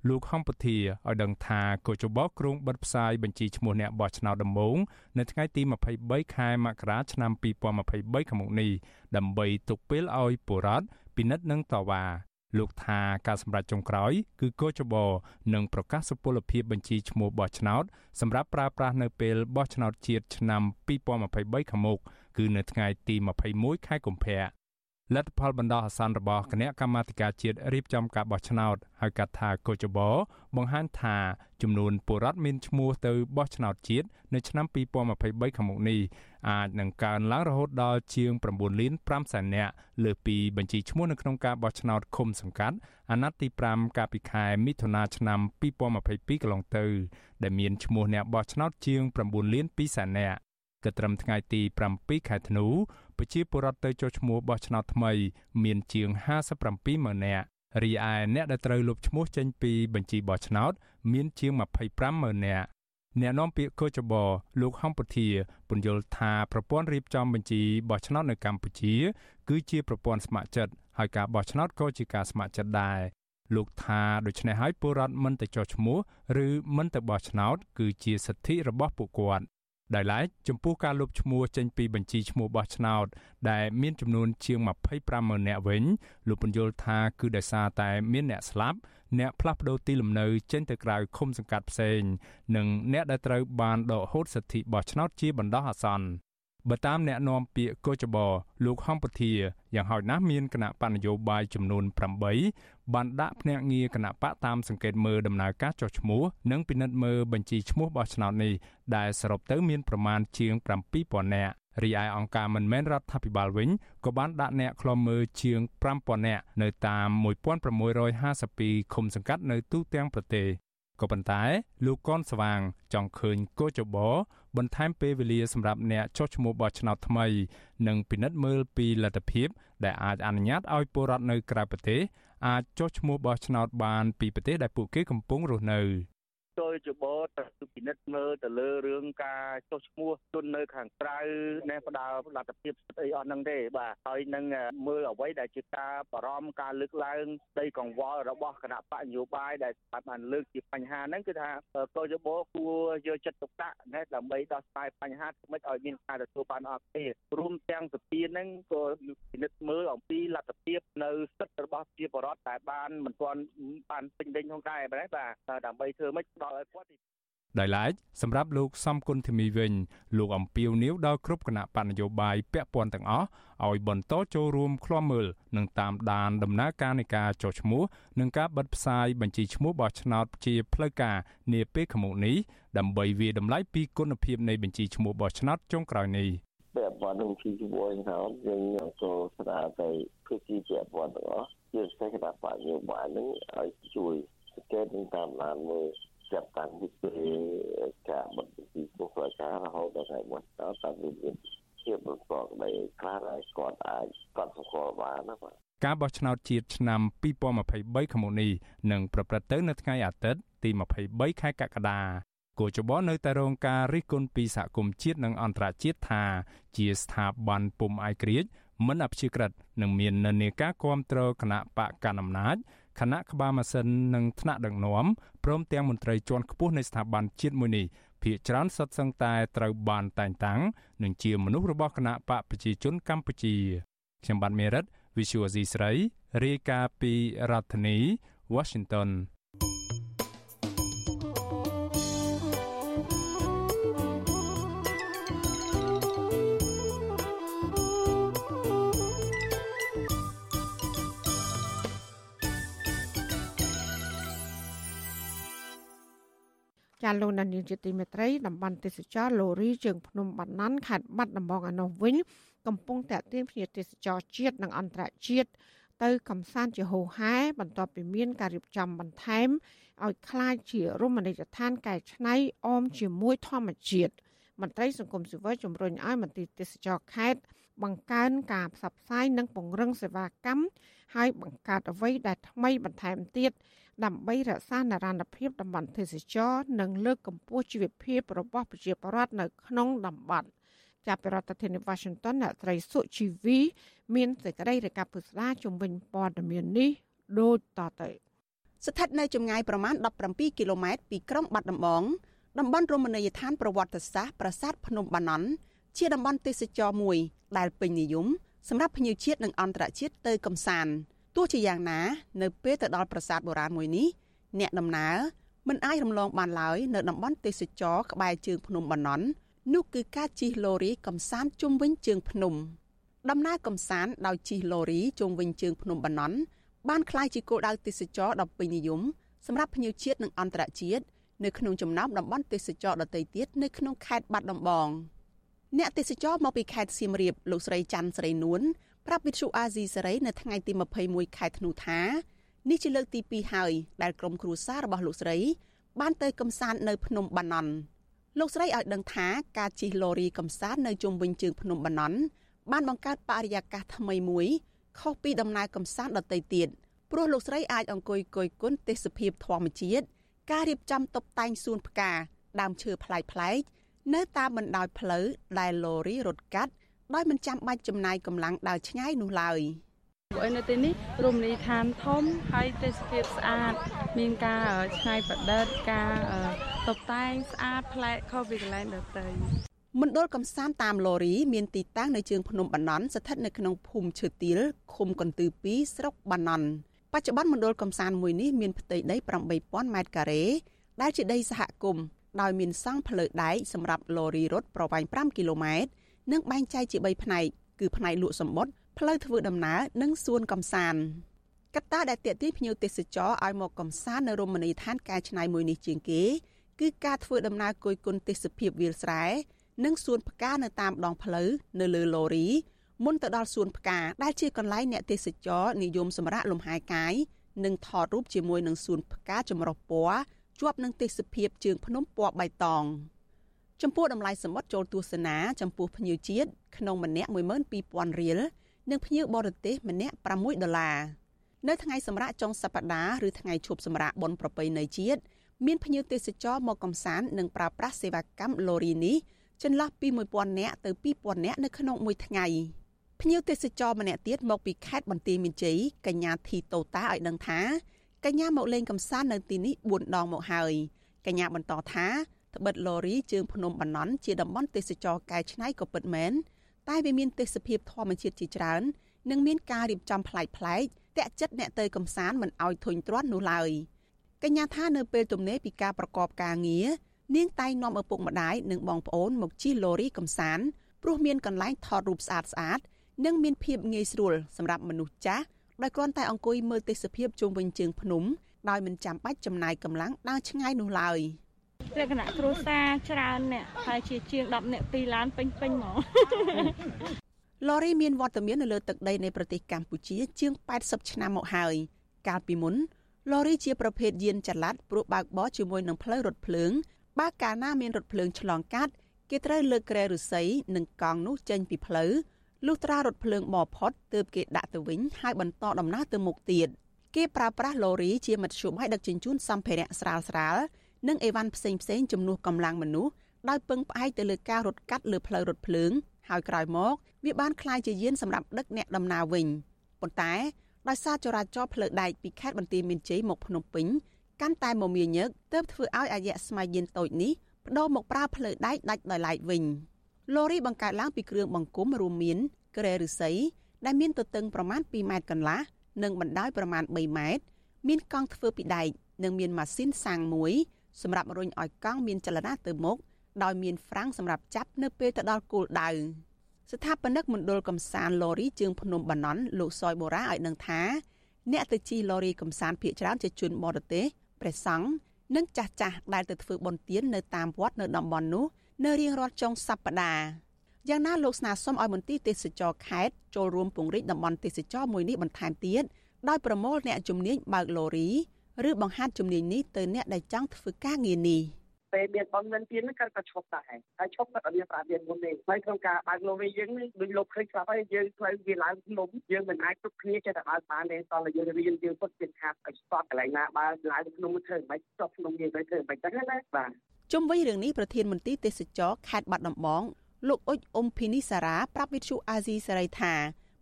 លោកហំពធាឲ្យដឹងថាកោចបគ្រងបិទផ្សាយបញ្ជីឈ្មោះអ្នកបោះឆ្នោតដំបូងនៅថ្ងៃទី23ខែមករាឆ្នាំ2023ខាងមុខនេះដើម្បីទុកពេលឲ្យបុរដ្ឋពិនិត្យនិងតវ៉ាលោកថាការសម្រេចចុងក្រោយ គឺកោចបនឹងប្រកាសសុពលភាពបញ្ជីឈ្មោះបោះឆ្នោតសម្រាប់ប្រើប្រាស់នៅពេលបោះឆ្នោតជាតិឆ្នាំ2023ខាងមុខគឺនៅថ្ងៃទី21ខែកុម្ភៈ លទ្ធផលបណ្ដោះអាសន្នរបស់គណៈកម្មាធិការជាតិរៀបចំការបោះឆ្នោតហៅកាត់ថាកោចបបង្ហាញថាចំនួនពលរដ្ឋមានឈ្មោះទៅបោះឆ្នោតជាតិនៅឆ្នាំ2023ខាងមុខនេះអាចនឹងកើនឡើងរហូតដល់ជាង9លាន5សែននាក់លើពីបញ្ជីឈ្មោះនៅក្នុងការបោះឆ្នោតឃុំសង្កាត់អាណត្តិទី5កាលពីខែមិថុនាឆ្នាំ2022កន្លងទៅ ដែលមានឈ្មោះអ្នកបោះឆ្នោតជាង9លាន2សែននាក់គិតត្រឹមថ្ងៃទី7ខែធ្នូ ប្រជាពលរដ្ឋទៅចុះឈ្មោះបោះឆ្នោតថ្មី មានជាង57ម៉ឺននាក់រីឯអ្នកដែលត្រូវលុបឈ្មោះចេញពីបញ្ជីបោះឆ្នោត មានជាង25ម៉ឺននាក់អ្នកនាំពាក្យកោចបលោកហំពធាពន្យល់ថាប្រព័ន្ធរៀបចំបញ្ជីបោះឆ្នោតនៅកម្ពុជា គឺជាប្រព័ន្ធស្ម័គ្រចិត្តហើយការបោះឆ្នោតក៏ជាការស្ម័គ្រចិត្តដែរលោកថាដូច្នេះហើយពលរដ្ឋមិនទៅចុះឈ្មោះឬមិនទៅបោះឆ្នោត គឺជាសិទ្ធិរបស់ពួកគាត់ ដោយឡែកចំពោះការលុបឈ្មោះចេញពីបញ្ជីឈ្មោះបោះឆ្នោត ដែលមានចំនួនជាង25ម៉ឺននាក់វិញលោកបញ្យល់ថាគឺដោយសារតែមានអ្នកស្លាប់អ្នកផ្លាស់ប្តូរទីលំនៅចេញទៅក្រៅឃុំសង្កាត់ផ្សេងនិងអ្នកដែលត្រូវបានដកហូតសិទ្ធិបោះឆ្នោតជាបណ្ដោះអាសន្នបើតាមអ្នកនាំពាក្យកោចបលោកហំពធាយ៉ាងហោចណាស់មានគណៈបញ្ញយោបាយចំនួន8 បានដាក់ភ្នាក់ងារគណៈបកតាមសង្កេតមើលដំណើរការចុះឈ្មោះនិងពិនិត្យមើលបញ្ជីឈ្មោះបោះឆ្នោតនេះដែលសរុបទៅមានប្រមាណជាង7000នាក់រីឯអង្គការមិនមែនរដ្ឋាភិបាលវិញក៏បានដាក់អ្នកខ្លំមើលជាង5000នាក់នៅតាម1652ឃុំសង្កាត់នៅទូទាំងប្រទេសក៏ប៉ុន្តែលោកកនស្វាងចង់ឃើញកោចបោបន្ថែមពេលវេលាសម្រាប់អ្នកចុះឈ្មោះបោះឆ្នោតថ្មី និងពិនិត្យមើលពីលទ្ធភាព ដែលអាចអនុញ្ញាតឲ្យពលរដ្ឋនៅក្រៅប្រទេស អាចចុះឈ្មោះបោះឆ្នោតបានពីប្រទេសដែលពួកគេកំពុងរស់នៅ ចូលជបទៅពិនិត្យមើលទៅលើរឿងការចុះឈ្មោះជននៅខាងក្រៅណែផ្ដាល់លទ្ធភាពស្អីអស់ហ្នឹងទេបាទហើយនឹងមើលអ្វីដែលជាការបារម្ភការលើកឡើងដីកង្វល់របស់គណៈបកនយោបាយដែលបានលើកជាបញ្ហាហ្នឹងគឺថាកោជបគួរយកចិត្តទុកដាក់ណែដើម្បីដោះស្រាយបញ្ហាមិនឲ្យមានការទទួលបានអត់ទេរួមទាំងសភាហ្នឹងក៏ពិនិត្យមើលអំពីលទ្ធភាពនៅសិទ្ធិរបស់ជាបរដ្ឋតែបានមិនទាន់បានពេញលេញផងដែរបាទដើម្បីធ្វើម៉េចដល់ឲ្យគាត់ដោយឡែកសម្រាប់លោកសំគុណធីមីវិញលោកអំពីវនីវដល់គ្រប់គណៈបញ្ញយោបាយពាក់ព័ន្ធទាំងអស់ឲ្យបន្តចូលរួមឃ្លាំមើលនិងតាមដានដំណើរការនៃការចុះឈ្មោះនិងការបិទផ្សាយបញ្ជីឈ្មោះបោះឆ្នោតជាផ្លូវការនាពេលខាងមុខនេះដើម្បីវាតម្លៃពីគុណភាពនៃបញ្ជីឈ្មោះបោះឆ្នោតចុងក្រោយនេះពាក់ព័ន្ធនឹងជីវវិញហើយយើងចូលស្ដារទៅគឺជាពាក់ព័ន្ធទាំងអស់ជាពិសេសគណៈបញ្ញយោបាយនឹងឲ្យជួយសង្កេតនិងតាមដានមើល ចាប់តាំងពីពេលការបិទពីពុះរាជការរហូតដល់ថ្ងៃមុនតើតាមមានជាប្រកបដោយខ្លះហើយគាត់អាចគាត់ស្គាល់បានណាបាទការបោះឆ្នោតជាតិឆ្នាំ2023ខាងមុខនេះនឹងប្រព្រឹត្តទៅនៅថ្ងៃអាទិត្យទី23ខែកក្កដាគូចបនៅតែរងការរិះគន់ពីសហគមន៍ជាតិនិងអន្តរជាតិថា ជាស្ថាប័នពុំអាយក្រិចមិនអព្យាក្រឹតនិងមាននិន្នាការគ្រប់គ្រងគណៈបកកណ្ដាលអំណាច គណៈក្បាលម៉ាស៊ីននិងថ្នាក់ដឹកនាំព្រមទាំងមន្ត្រីជាន់ខ្ពស់នៃស្ថាប័នជាតិមួយនេះភាគច្រើនសុទ្ធសឹងតែត្រូវបានតែងតាំងនិងជាមនុស្សរបស់គណៈបកប្រជាជនកម្ពុជាខ្ញុំបាទមេរិត Visual C ស្រីរាយការណ៍ពីរដ្ឋធានី Washington ចាលោកដានៀងជាទីមេត្រីតំបន់ទេសចរលូរីជើងភ្នំបាណាន់ខេត្តបាត់ដំបងឯនោះវិញកំពុងតែទាមភ្ញៀវទេសចរជាតិនិងអន្តរជាតិទៅកំសាន្តជាហូហែបន្ទាប់ពីមានការរៀបចំបន្ថែមឲ្យคล้ายជារមណីយដ្ឋានកែច្នៃអមជាមួយធម្មជាតិមន្ត្រីសង្គមស៊ីវិលជំរុញឲ្យមន្ទីរទេសចរខេត្ត បង្កើនការផ្សព្វផ្សាយនិងពង្រឹងសេវាកម្មហើយបង្កើតអ្វីដែលថ្មីបន្ថែមទៀតដើម្បីរក្សានិរន្តរភាពតំបន់ទេសចរនិងលើកកម្ពស់ជីវភាពរបស់ប្រជាពលរដ្ឋនៅក្នុងតំបន់ចាប់ពីរដ្ឋធានី Washington អ្នកត្រីសុជីវី មានសេចក្តីរាយការណ៍ពុស្ដាជំវិញព័ត៌មាននេះដូចតទៅស្ថិតនៅចម្ងាយប្រមាណ17គីឡូម៉ែត្រពីក្រុងបាត់ដំបងតំបន់រមណីយដ្ឋានប្រវត្តិសាស្ត្រប្រាសាទភ្នំបាណន់ ជាតំបន់ទេសចរមួយ ដែលពេញនិយមសម្រាប់ភ្ញៀវជាតិនិងអន្តរជាតិទៅកំសាន្តទោះជាយ៉ាងណា នៅពេលទៅដល់ប្រាសាទបុរាណមួយនេះអ្នកដំណើរមិនអាចរំលងបានឡើយនៅតំបន់ទេសចរក្បែរជើងភ្នំបាណន់នោះគឺការជិះឡូរីកំសាន្តជុំវិញជើងភ្នំដំណើរកំសាន្តដោយជិះឡូរីជុំវិញជើងភ្នំបាណន់បានក្លាយជាគោលដៅទេសចរដ៏ពេញនិយមសម្រាប់ភ្ញៀវជាតិនិងអន្តរជាតិនៅក្នុងចំណោមតំបន់ទេសចរដទៃទៀតនៅក្នុងខេត្តបាត់ដំបង អ្នកទេសចរមកពីខេត្តសៀមរាបលោកស្រីច័ន្ទស្រីនួនប្រាប់វិទ្យុអាស៊ីសេរីនៅថ្ងៃទី21ខែធ្នូថានេះជាលើកទី2ហើយដែលក្រុមគ្រួសាររបស់លោកស្រី បានទៅកំសាន្តនៅភ្នំបាណន់លោកស្រីឲ្យដឹងថាការជិះឡូរីកំសាន្តនៅជុំវិញជើងភ្នំបាណន់បានបង្កើតបរិយាកាសថ្មីមួយខុសពីដំណើរកំសាន្តដទៃទៀតព្រោះលោកស្រីអាចអង្គុយគយគន់ទេសភាពធម្មជាតិការរៀបចំតុបតែងសួនផ្កាដើមឈើប្លែកៗ នៅតាមបណ្ដោយផ្លូវដែលឡូរីរត់កាត់ដោយមិនចាំបាច់ចំណាយកម្លាំងដើរឆ្ងាយនោះឡើយព្រោះនៅទីនេះរមណីយដ្ឋានធំហើយទេសភាពស្អាត មានការឆ្នៃប្រឌិតការតុបតែងស្អាតប្លែកខុសពីកន្លែងដទៃមណ្ឌលកំសាន្តតាមឡូរីមានទីតាំងនៅជើងភ្នំបាណន់ស្ថិតនៅក្នុងភូមិឈើទាលឃុំកន្ទឺ2ស្រុកបាណន់បច្ចុប្បន្នមណ្ឌលកំសាន្តមួយនេះមានផ្ទៃដី8000ម៉ែត្រការ៉េដែលជាដីសហគមន៍ ដោយមានសង់ផ្លូវដែកសម្រាប់ឡូរីរត់ប្រវែង5គីឡូម៉ែត្រនិងបែងចែកជា3ផ្នែកគឺផ្នែកលក់សម្បត្តិផ្លូវធ្វើដំណើរនិងសួនកំសាន្តកត្តាដែលទាក់ទាញភ្ញៀវទេសចរឲ្យមកកំសាន្តនៅរមណីយដ្ឋានកែច្នៃមួយនេះជាងគេ គឺការធ្វើដំណើរគយគន់ទេសភាពវាលស្រែនិងសួនផ្កានៅតាមដងផ្លូវនៅលើឡូរីមុនទៅដល់សួនផ្កាដែលជាកន្លែងអ្នកទេសចរនិយមសម្រាកលំហែកាយនិងថតរូបជាមួយនឹងសួនផ្កាចម្រុះពណ៌ ជាប់នឹងទេសភាពជើងភ្នំពណ៌បៃតងចំពោះតម្លៃសមុទ្រចូលទស្សនាចំពោះភ្ញៀវជាតិក្នុងម្នាក់12000រៀលនិងភ្ញៀវបរទេសម្នាក់6ដុល្លារនៅថ្ងៃសម្រាប់ចុងសប្តាហ៍ឬថ្ងៃឈប់សម្រាកបុណ្យប្រពៃណីជាតិមានភ្ញៀវទេសចរមកកំសាន្តនិងប្រើប្រាស់សេវាកម្មឡូរីនេះចន្លោះពី1000នាក់ទៅ2000នាក់នៅក្នុងមួយថ្ងៃភ្ញៀវទេសចរម្នាក់ទៀតមកពីខេត្តបន្ទាយមានជ័យកញ្ញាធីតូតាឲ្យដឹងថា កញ្ញាមកលេងកំសាន្តនៅទីនេះ4ដងមកហើយកញ្ញាបន្តថាត្បិតឡូរីជើងភ្នំបណ្ណន់ជាតំបន់ទេសចរកែច្នៃក៏ពិតមែនតែវាមានទេសភាពធម្មជាតិជាច្រើននិងមានការរៀបចំប្លែកៗតាក់ចិត្តអ្នកទៅកំសាន្តមិនឲ្យធុញទ្រាន់នោះឡើយកញ្ញាថានៅពេលទំនេរពីការប្រកបការងារនាងតែងនាំឪពុកម្ដាយនិងបងប្អូនមកជិះឡូរីកំសាន្តព្រោះមានកន្លែងថតរូបស្អាតស្អាត និងមានភាពងាយស្រួលសម្រាប់មនុស្សចាស់ ដោយគ្រាន់តែអង្គុយមើលទេសភាពជុំវិញជើងភ្នំដោយមិនចាំបាច់ចំណាយកម្លាំងដើរឆ្ងាយនោះឡើយលក្ខណៈគ្រួសារច្រើនអ្នកហើយជាជាង10អ្នក2ឡានពេញពេញហ្មងឡូរីមានវត្តមាននៅលើទឹកដីនៃប្រទេសកម្ពុជា ជាង80ឆ្នាំមកហើយកាលពីមុនឡូរីជាប្រភេទយានចល័តព្រោះបើកបរជាមួយនឹងផ្លូវរថភ្លើង បើកាលណាមានរថភ្លើងឆ្លងកាត់គេត្រូវលើកគ្រែឫស្សីនិងកង់នោះចេញពីផ្លូវ លុះត្រារថភ្លើងបោផុតទើបគេដាក់ទៅវិញហើយបន្តដំណើរទៅមុខទៀតគេប្រើប្រាស់ឡូរីជាមធ្យោបាយដឹកជញ្ជូនសម្ភារៈស្រាលស្រាលនិងអីវ៉ាន់ផ្សេងផ្សេងចំនួនកម្លាំងមនុស្សដោយពឹងផ្អែកទៅលើការរត់កាត់លើផ្លូវរថភ្លើងហើយក្រោយមកវាបានក្លាយជាយានសម្រាប់ដឹកអ្នកដំណើរវិញប៉ុន្តែដោយសារចរាចរណ៍ផ្លូវដែកពីខេត្តបន្ទាយមានជ័យមកភ្នំពេញកាន់តែមមាញឹកទើបធ្វើឲ្យអាយៈស្ម័យយានតូចនេះបដូរមកប្រើផ្លូវដែកដាច់ដោយឡែកវិញ។ ឡូរីបង្កើតឡើងពីគ្រឿងបង្គុំរួមមានគ្រែឫស្សីដែលមានទទឹងប្រមាណ2ម៉ែត្រកន្លះនិងបណ្ដោយប្រមាណ3ម៉ែត្រមានកង់ធ្វើពីដែកនិងមានម៉ាស៊ីនសាំងមួយសម្រាប់រុញឲ្យកង់មានចលនាទៅមុខដោយមានហ្វ្រាំងសម្រាប់ចាប់នៅពេលទៅដល់គោលដៅស្ថាបនិកមណ្ឌលកំសាន្តឡូរីជើងភ្នំបាណន់លោកសយបូរ៉ាឲ្យដឹងថាអ្នកទៅជិះឡូរីកំសាន្តភ ieck ច្រើនជាជនបរទេសព្រះសង្ឃនិងចាស់ចាស់ដែលទៅធ្វើបុណ្យទាននៅតាមវត្តនៅតំបន់នោះ នៅរៀងរាល់ចុងសប្តាហ៍យ៉ាងណាលោកស្នើសុំឲ្យមន្ទីរទេសចរខេត្តចូលរួមពង្រីកតំបន់ទេសចរមួយនេះបន្ថែមទៀតដោយប្រមូលអ្នកជំនាញបើកឡូរីឬបង្ហាត់ជំនាញនេះទៅអ្នកដែលចង់ធ្វើការងារនេះពេលមានបងមានទៀនគាត់ក៏ឈប់ដែរហើយឈប់គាត់អត់មានប្រាជ្ញាមុនទេហើយក្នុងការបើកឡូរីយើងនេះដូចលោកឃើញស្រាប់ហើយយើងផ្លូវវាឡើងភ្នំយើងមិនអាចគ្រប់គ្នាចេះតែបើកបានទេតោះយើងរៀនយើងពុតជាខាត់ឲ្យស្ទាត់កន្លែងណាបើឡើងភ្នំធ្វើមិនចប់ភ្នំយើងទៅធ្វើមិនចឹងណាបាទ ជុំវិញរឿងនេះប្រធានមន្ទីរទេសចរខេត្តបាត់ដំបងលោកអុចអ៊ុំភីនីសារ៉ាប្រាប់វិទ្យុអាស៊ីសេរីថា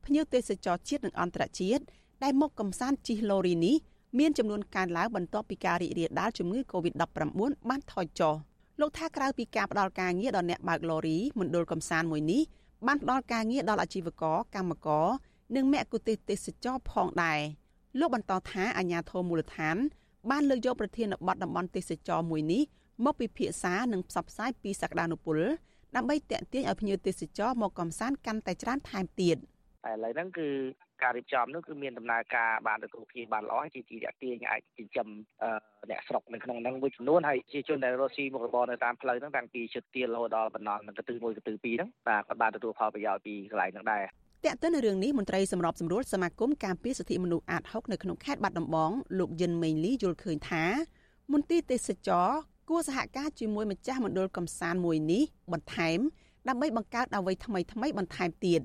ភ្ញៀវទេសចរជាតិនិងអន្តរជាតិដែលមកកំសាន្តជិះឡូរីនេះមានចំនួនកើនឡើងបន្ទាប់ពីការរីករាលដាលជំងឺ Covid-19 បានថយចុះលោកថាក្រៅពីការផ្តល់ការងារដល់អ្នកបើកឡូរីមណ្ឌលកំសាន្តមួយនេះបានផ្តល់ការងារដល់អាជីវករកម្មករនិងមគ្គុទ្ទេសក៍ទេសចរផងដែរលោកបន្តថាអាជ្ញាធរមូលដ្ឋានបានលើកយកប្រធានបទតំបន់ទេសចរមួយនេះ មកពិភាក្សានិងផ្សព្វផ្សាយពីសក្តានុពលដើម្បីតេទៀងឲ្យភ្ញៀវទេសចរមកកំសាន្តកាន់តែច្រើនថែមទៀតឥឡូវហ្នឹងគឺការរៀបចំនោះគឺមានដំណើរការបានទទួលភាពបានល្អជាជាតាក់ទាញអាចចិញ្ចឹមអ្នកស្រុកនៅក្នុងហ្នឹងមួយចំនួនហើយជាជនដែលរស់ស៊ីមុខរបរនៅតាមផ្លូវហ្នឹងតាំងពីជិតទៀលរហូតដល់បណ្ណនឹងកន្ទឺមួយកន្ទឺពីរហ្នឹងបាទគាត់បានទទួលផលប្រយោជន៍ពីកន្លែងហ្នឹងដែរតើទៅនៅរឿងនេះមន្ត្រីសម្របសម្រួលសមាគមការពារសិទ្ធិមនុស្សអាត6នៅក្នុងខេត្តបាត់ដំបងលោកយិនមេងលីយល់ឃើញថាមន្ទីរទេសចរ គួរសហការជាមួយម្ចាស់មណ្ឌលកំសាន្តមួយនេះបន្ថែមដើម្បីបង្កើតអ្វីថ្មីថ្មីបន្ថែមទៀត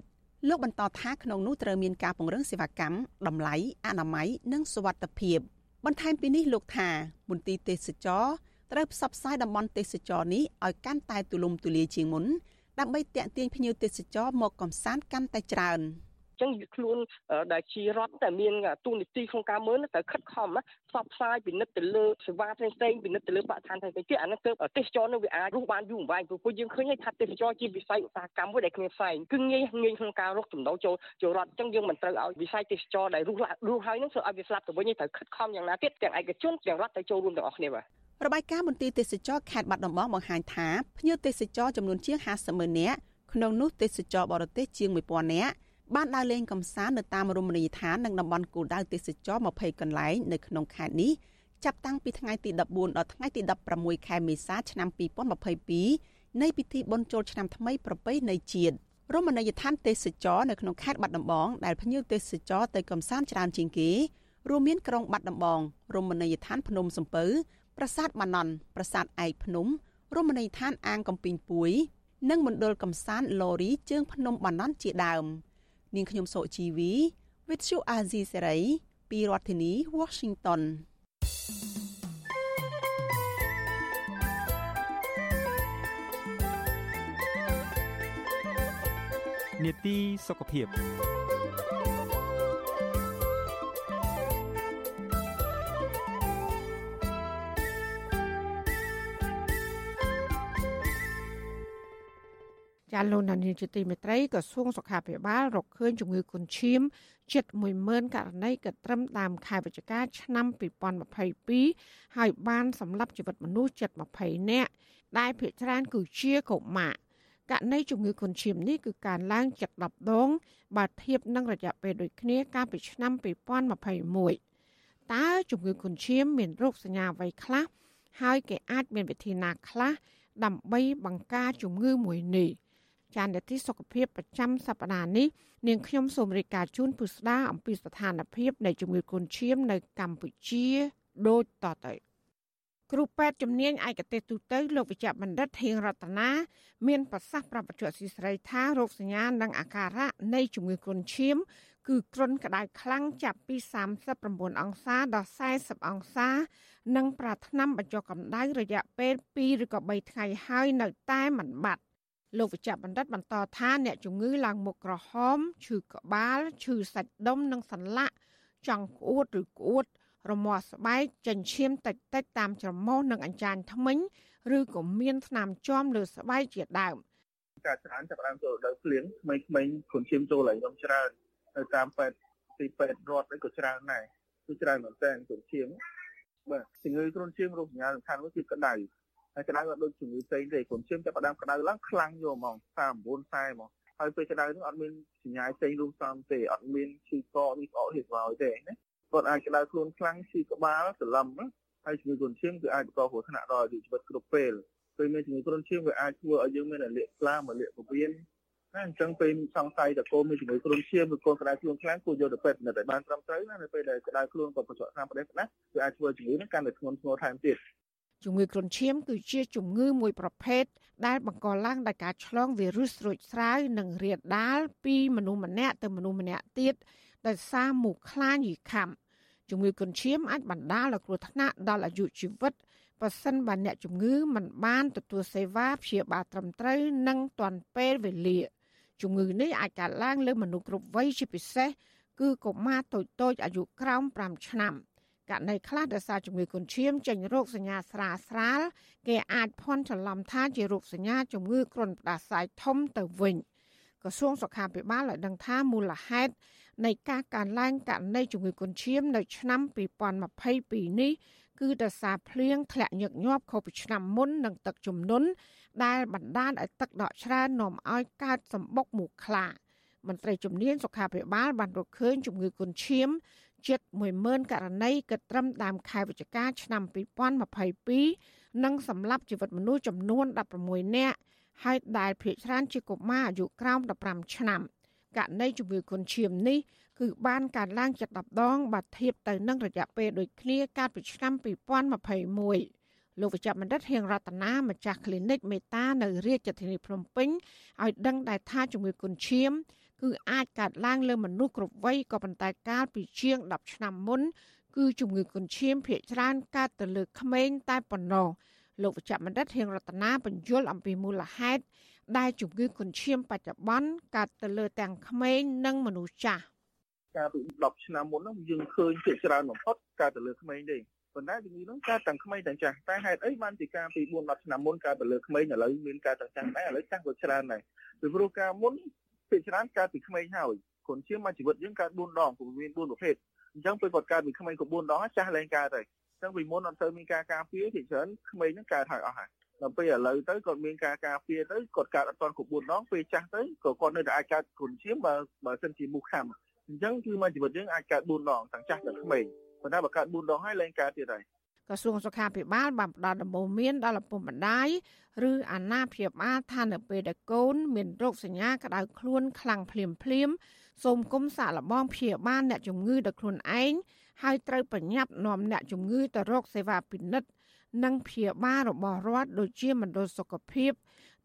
លោកបន្តថាក្នុងនោះត្រូវមានការពង្រឹងសេវាកម្មតម្លៃអនាម័យនិងសុវត្ថិភាពបន្ថែមពីនេះលោកថាមន្ទីរទេសចរត្រូវផ្សព្វផ្សាយតំបន់ទេសចរនេះឲ្យកាន់តែទូលំទូលាយជាងមុនដើម្បីទាក់ទាញភ្ញៀវទេសចរមកកំសាន្តកាន់តែច្រើន។ ចឹងខ្លួនដែលជារដ្ឋតែមានទូនីតិក្នុងការមើលទៅខិតខំផ្សព្វផ្សាយពិនិត្យទៅលើសេវាផ្សេងផ្សេងពិនិត្យទៅលើបរិស្ថានផ្សេងផ្សេងទៀតអានេះគឺទេសចរនឹងវាអាចរស់បានយូរអង្វែងព្រោះយើងឃើញថាទេសចរជាវិស័យឧស្សាហកម្មមួយដែលគ្មានផ្សែងគឺងាយងាយក្នុងការរកចំណូលចូលចូលរដ្ឋចឹងយើងមិនត្រូវឲ្យវិស័យទេសចរដែលរស់រស់ហើយនឹងធ្វើឲ្យវាស្លាប់ទៅវិញត្រូវខិតខំយ៉ាងណាទៀតទាំងឯកជនទាំងរដ្ឋទៅចូលរួមទាំងអស់គ្នាបាទរបាយការណ៍មន្ទីរទេសចរខេត្តបាត់ដំបងបង្ហាញថាភ្ញៀវទេសចរចំនួនជាង50ម៉ឺននាក់ក្នុងនោះទេសចរបរទេសជាង1000នាក់ បានដើរលេងកម្សាន្តនៅតាមរមណីយដ្ឋាននិងតំបន់គោលដៅទេសចរ20កន្លែងនៅក្នុងខេត្តនេះចាប់តាំងពីថ្ងៃទី14ដល់ថ្ងៃទី16ខែមេសាឆ្នាំ2022នៃពិធីបុណ្យចូលឆ្នាំថ្មីប្រពៃណីជាតិរមណីយដ្ឋានទេសចរនៅក្នុងខេត្តបាត់ដំបងដែលភ្ញៀវទេសចរទៅកម្សាន្តច្រើនជាងគេរួមមានក្រុងបាត់ដំបងរមណីយដ្ឋានភ្នំសំពៅប្រាសាទបាណន់ប្រាសាទឯកភ្នំរមណីយដ្ឋានអាងកំពីងពួយ និងមណ្ឌលកំសាន្តឡូរីជើងភ្នំបាណន់ជាដើម នាងខ្ញុំសូជីវី With you Azizi Serai ពីរដ្ឋធានី Washington នេតិសុខភាព ចាលោកនានីជាទីមេត្រីក្រសួងសុខាភិបាលរកឃើញជំងឺគុនឈាមជិត10000ករណីក៏ត្រឹមតាមខែវិច្ឆិកាឆ្នាំ2022ហើយបានសម្លាប់ជីវិតមនុស្សជិត20នាក់ដែលភាគច្រើនគឺជាកុមារករណីជំងឺគុនឈាមនេះគឺការឡើងជិត10ដងបើធៀបនឹងរយៈពេលដូចគ្នាកាលពីឆ្នាំ2021តើជំងឺគុនឈាមមានរោគសញ្ញាអ្វីខ្លះហើយគេអាចមានវិធីណាខ្លះដើម្បីបង្ការជំងឺមួយនេះ ចាននទីសុខភាពប្រចាំសប្តាហ៍នេះនាងខ្ញុំសូមរាយការណ៍ជូនពុស្ដាអំពីស្ថានភាពនៃជំងឺគ្រុនឈាមនៅកម្ពុជាដូចតទៅគ្រូពេទ្យជំនាញឯកទេសទូទៅលោកវិជ្ជបណ្ឌិតហៀងរតនាមានប្រសាសន៍ប្រាប់បច្ចុប្បន្នស៊ីស្រីថារោគសញ្ញានិងអាការៈនៃជំងឺគ្រុនឈាម គឺគ្រុនក្តៅខ្លាំងចាប់ពី39អង្សាដល់40អង្សា និងប្រាថ្នាបញ្ចុះកម្ដៅរយៈពេល2ឬក៏3ថ្ងៃហើយនៅតែមិនបាត់ លោកវិជ្ជបណ្ឌិតបន្តថាអ្នកជំងឺឡើងមុខក្រហមឈឺក្បាលឈឺសាច់ដុំនិងសន្លាក់ចង់ក្អួតឬក្អួត រមាស់ស្បែកចិញ្ចៀមតិចតិចតាមច្រមុះនិងអញ្ចាញធ្មេញឬក៏មានស្នាមជាំលើស្បែកជាដើមការច្រើនចាប់ដើមចូលដល់ភ្លៀងក្មេងៗគ្រុនឈាមចូលឡើងខ្ញុំច្រើននៅតាមពេទ្យទីពេទ្យរដ្ឋនេះក៏ច្រើនដែរគឺច្រើនមែនតើគ្រុនឈាមបាទជំងឺគ្រុនឈាមរោគសញ្ញាសំខាន់មួយគឺក្តៅហើយ ក្តៅអត់ដូចជំងឺផ្សេងទេគ្រុនឈាមចាប់ផ្ដើមក្តៅឡើងខ្លាំងយកហ្មង39 40ហ្មងហើយពេលក្តៅនោះអត់មានសញ្ញាផ្សេងរួមផ្សំទេអត់មានឈឺកនេះក្អកហៀស្វយទេណាគាត់អាចក្តៅខ្លួនខ្លាំងឈឺក្បាលសន្លឹមហើយជំងឺគ្រុនឈាមគឺអាចបន្តគ្រោះថ្នាក់ដល់អាយុជីវិតគ្រប់ពេលពេលមានជំងឺគ្រុនឈាមវាអាចធ្វើឲ្យយើងមានអាលាកខ្លាមកលាកពវៀនណាអញ្ចឹងពេលសង្ស័យតើកូនមានជំងឺគ្រុនឈាមឬកូនក្តៅខ្លួនខ្លាំងគួរយកទៅពេទ្យនិតឲ្យបានត្រឹមត្រូវណានៅពេលដែលក្តៅខ្លួនក៏បញ្ចុះថ្នាំផ្ដេសផ្ដាស់វាអាចធ្វើជំងឺនេះកាន់តែធ្ងន់ធ្ងរថែមទៀត ជំងឺគ្រុនឈាមគឺជាជំងឺមួយប្រភេទដែលបង្កឡើងដោយការឆ្លងវីរុសស្រូចស្រាវនិងរាលដាលពីមនុស្សម្នាក់ទៅមនុស្សម្នាក់ទៀតដោយសារមូសខ្លាញីខាំជំងឺគ្រុនឈាមអាចបណ្ដាលឲ្យគ្រោះថ្នាក់ដល់អាយុជីវិតបើសិនបើអ្នកជំងឺមិនបានទទួលសេវាព្យាបាលត្រឹមត្រូវនិងទាន់ពេលវេលាជំងឺនេះអាចកើតឡើងលើមនុស្សគ្រប់វ័យជាពិសេសគឺកុមារតូចៗអាយុក្រោម5ឆ្នាំ។ ករណីខ្លះដោយសារជំងឺកុនឈាមចេញរោគសញ្ញាស្រាលស្រាលគេអាចភ័ន្តច្រឡំថាជារោគសញ្ញាជំងឺគ្រុនផ្ដាសាយធំទៅវិញក្រសួងសុខាភិបាលឲ្យដឹងថាមូលហេតុនៃការកើនឡើងករណីជំងឺកុនឈាមនៅឆ្នាំ2022នេះគឺដោយសារភ្លៀងធ្លាក់ញឹកញាប់ខុសពីឆ្នាំមុននិងទឹកជំនន់ដែលបណ្ដាលឲ្យទឹកដក់ច្រើននាំឲ្យកើតសម្បុកមូសខ្លាមន្ត្រីជំនាញសុខាភិបាលបានរកឃើញជំងឺកុនឈាម ជិត10000ករណីគិតត្រឹមដើមខែវិច្ឆិកាឆ្នាំ2022និងសម្លាប់ជីវិតមនុស្សចំនួន16នាក់ហើយដែលភ្នាក់ច្រើនជាកុមារអាយុក្រោម15ឆ្នាំករណីជំងឺគុនឈាមនេះគឺបានកើនឡើងជិត10ដងបើធៀបទៅនឹងរយៈពេលដូចគ្នាកាលពីឆ្នាំ2021លោកវិជ្ជបណ្ឌិតហៀងរតនាម្ចាស់ clinic មេតានៅរាជធានីភ្នំពេញឲ្យដឹងដែរថាជំងឺគុនឈាម គឺអាចកើតឡើងលើមនុស្សគ្រប់វ័យក៏ប៉ុន្តែកាលពីជាង10ឆ្នាំមុន គឺជំងឺគុនឈាមភាគច្រើនកើតទៅលើក្មេងតែប៉ុណ្ណោះលោកវិជ្ជបណ្ឌិតហៀងរតនាបញ្យល់អំពីមូលហេតុដែលជំងឺគុនឈាមបច្ចុប្បន្នកើតទៅលើទាំងក្មេងនិងមនុស្សចាស់កាលពី10ឆ្នាំមុនហ្នឹងយើងឃើញភាគច្រើនបំផុតកើតទៅលើក្មេងទេប៉ុន្តែជំងឺហ្នឹងកើតទាំងក្មេងទាំងចាស់តែហេតុអីបានជាការពី4 10ឆ្នាំមុនកើតទៅលើក្មេងឥឡូវមានកើតទាំងចាស់ដែរឥឡូវចាស់ក៏ច្រើនដែរពីព្រោះការមុន ភាគច្រើនកើតពីក្មេងហើយគ្រុនឈាមមកជីវិតយើងកើត4ដងព្រោះមាន4ប្រភេទអញ្ចឹងពេលគាត់កើតពីក្មេងក៏4ដងចាស់ឡើងកើតហើយអញ្ចឹងពីមុនអត់ទៅមានការការពារភាគច្រើនក្មេងហ្នឹងកើតហើយអស់ហើយដល់ពេលឥឡូវទៅគាត់មានការការពារទៅគាត់កើតអត់ទាន់គ្រប់4ដងពេលចាស់ទៅក៏គាត់នៅតែអាចកើតគ្រុនឈាមបើបើសិនជាមូសខាំអញ្ចឹងគឺមកជីវិតយើងអាចកើត4ដងទាំងចាស់ទាំងក្មេងប៉ុន្តែបើកើត4ដងហើយឡើងកើតទៀតហើយ ក្រសួងសុខាភិបាលបានផ្ដល់ដំបូន្មានដល់ឪពុកម្ដាយឬអាណាព្យាបាលថានៅពេលដែលកូនមានរោគសញ្ញាក្តៅខ្លួនខ្លាំងភ្លាមភ្លាមសូមគុំសាកល្បងព្យាបាលអ្នកជំងឺដោយខ្លួនឯងហើយត្រូវប្រញាប់នាំអ្នកជំងឺទៅរកសេវាពិនិត្យនិងព្យាបាលរបស់រដ្ឋដូចជាមណ្ឌលសុខភាព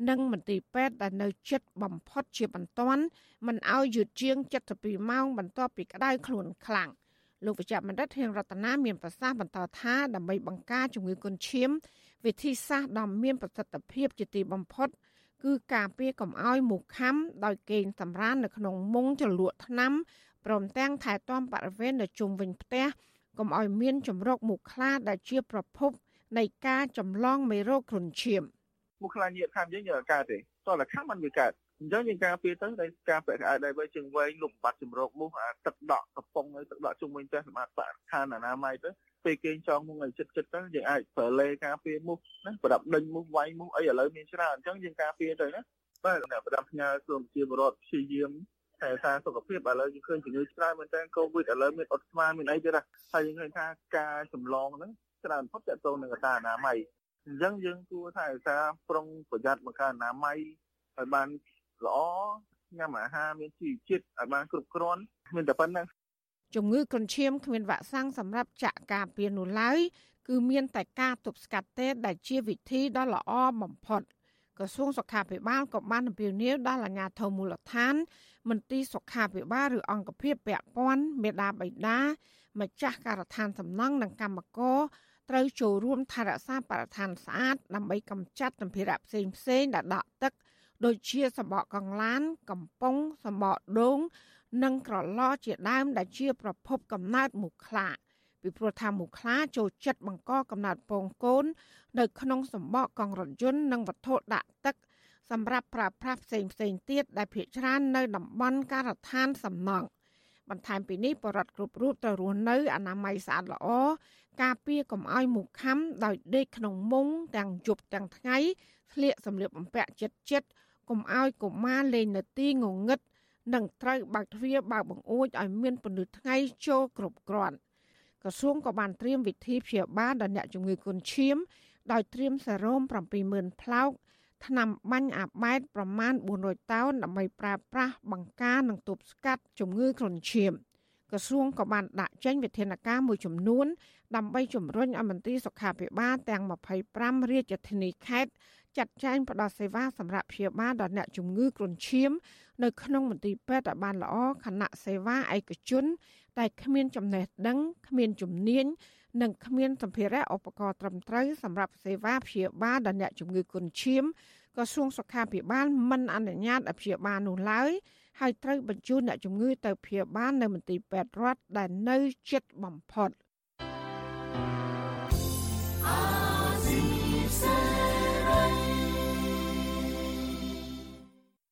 និងមន្ទីរពេទ្យដែលនៅជិតបំផុតជាបន្ទាន់មិនឲ្យយឺតជាង72ម៉ោងបន្ទាប់ពីក្តៅខ្លួនខ្លាំង លោកវិជ្ជបណ្ឌិតហៀងរតនាមានប្រសាសន៍បន្តថាដើម្បីបង្ការជំងឺគុនឈាម វិធីសាស្ត្រដ៏មានប្រសិទ្ធភាពជាទីបំផុត គឺការពារកុំឲ្យមូសខាំដោយកេងសម្រាននៅក្នុងមុងជ្រលក់ថ្នាំព្រមទាំងថែទាំបរិវេណនៅជុំវិញផ្ទះកុំឲ្យមានចម្រោកមូសខ្លាដែលជាប្រភពនៃការចម្លងមេរោគគ្រុនឈាម។មុខខ្លាញ់ញាតខាំយើងយើងកើតទេតោះតែខាំมันវាកើត អញ្ចឹងយើងការពារទៅដោយការពាក់ក្អៅដែរបើជើងវែងលុបបាត់ជំរកមុខអាទឹកដក់កំប៉ុងហើយទឹកដក់ជុំវិញផ្ទះសម្រាប់បរិស្ថានអនាម័យទៅពេលគេចងមុខឲ្យចិត្តចិត្តទៅយើងអាចប្រើលេការពារមុខណាប្រដាប់ដេញមុខវាយមុខអីឥឡូវមានច្រើនអញ្ចឹងយើងការពារទៅណាបាទអ្នកប្រដាប់ផ្ញើក្រមជាបរដ្ឋព្យាយាមថែសារសុខភាពឥឡូវយើងឃើញជំងឺច្រើនមែនតើកូវីដឥឡូវមានអុតស្មានមានអីទៀតហើយយើងឃើញថាការចម្លងហ្នឹងច្រើនផុតតទៅនឹងកត្តាអនាម័យអញ្ចឹងយើងគួរថែរក្សាប្រុងប្រយ័ត្នមកការអនាម័យឲ្យបាន ល្អញ៉ាំអាហារមានជីវជាតិឲ្យបានគ្រប់គ្រាន់មានតែប៉ុណ្្នឹងជំងឺគ្រុនឈាមគ្មានវ៉ាក់សាំងសម្រាប់ចាក់ការពារនោះឡើយគឺមានតែការទប់ស្កាត់ទេដែលជាវិធីដ៏ល្អបំផុតក្រសួងសុខាភិបាលក៏បានអំពាវនាវដល់អាជ្ញាធរមូលដ្ឋាន មន្ទីរសុខាភិបាលឬអង្គភាពពាក់ព័ន្ធមេដាបៃតាម្ចាស់ការដ្ឋានសំណង់និងកម្មករត្រូវចូលរួមថែរក្សាបរិស្ថានស្អាតដើម្បីកម្ចាត់សម្ភារៈផ្សេងផ្សេងដែលដក់ទឹក ដូចជាសម្បកកង្លាន កំប៉ុងសម្បកដូង និងក្រឡជាដើមដែលជា ប្រភពកំណើតមូសខ្លាពីព្រោះថាមូសខ្លាចូលចិត្តបង្កកំណើតពងកូន នៅក្នុងសម្បកកង់រថយន្តនិងវត្ថុដាក់ទឹកសម្រាប់ប្រើប្រាស់ផ្សេងផ្សេងទៀតដែលភ្នាក់ច្រើននៅតំបន់ការដ្ឋានសំណង់បន្ថែមពីនេះបរដ្ឋគ្រប់រូបត្រូវរស់នៅអនាម័យស្អាតល្អការពារកុំឲ្យមូសខាំដោយដេកក្នុងមុងទាំងយប់ទាំងថ្ងៃស្លៀកសម្លៀកបំពាក់ចិត្តចិត្ត កុំឲ្យកុមារលេងនៅទីងងឹតនិងត្រូវបើកទ្វារបើកបង្អួចឲ្យមានពន្លឺថ្ងៃចូលគ្រប់គ្រាន់ក្រសួងក៏បានត្រៀមវិធីព្យាបាលដល់អ្នកជំងឺគុនឈាម ដោយត្រៀមសេរ៉ូម70000ផ្លោកថ្នាំបាញ់អាបែតប្រមាណ400តោនដើម្បីប្រើប្រាស់បង្ការនិងទប់ស្កាត់ជំងឺគ្រុនឈាមក្រសួងក៏បានដាក់ចេញវិធានការមួយចំនួន ដើម្បីជំរុញឲ្យមន្ទីរសុខាភិបាលទាំង25រាជធានីខេត្ត ចាត់ចែងផ្តល់សេវាសម្រាប់ព្យាបាលដល់អ្នកជំងឺគ្រុនឈាម នៅក្នុងមន្ទីរពេទ្យឲ្យបានល្អខណៈសេវាឯកជនតែគ្មានចំណេះដឹងគ្មានជំនាញនិងគ្មានសម្ភារៈឧបករណ៍ត្រឹមត្រូវសម្រាប់សេវាព្យាបាលដល់អ្នកជំងឺគ្រុនឈាមក្រសួងសុខាភិបាលមិនអនុញ្ញាតឲ្យព្យាបាលនោះឡើយហើយត្រូវបញ្ជូនអ្នកជំងឺទៅព្យាបាលនៅមន្ទីរពេទ្យរដ្ឋដែលនៅជិតបំផុត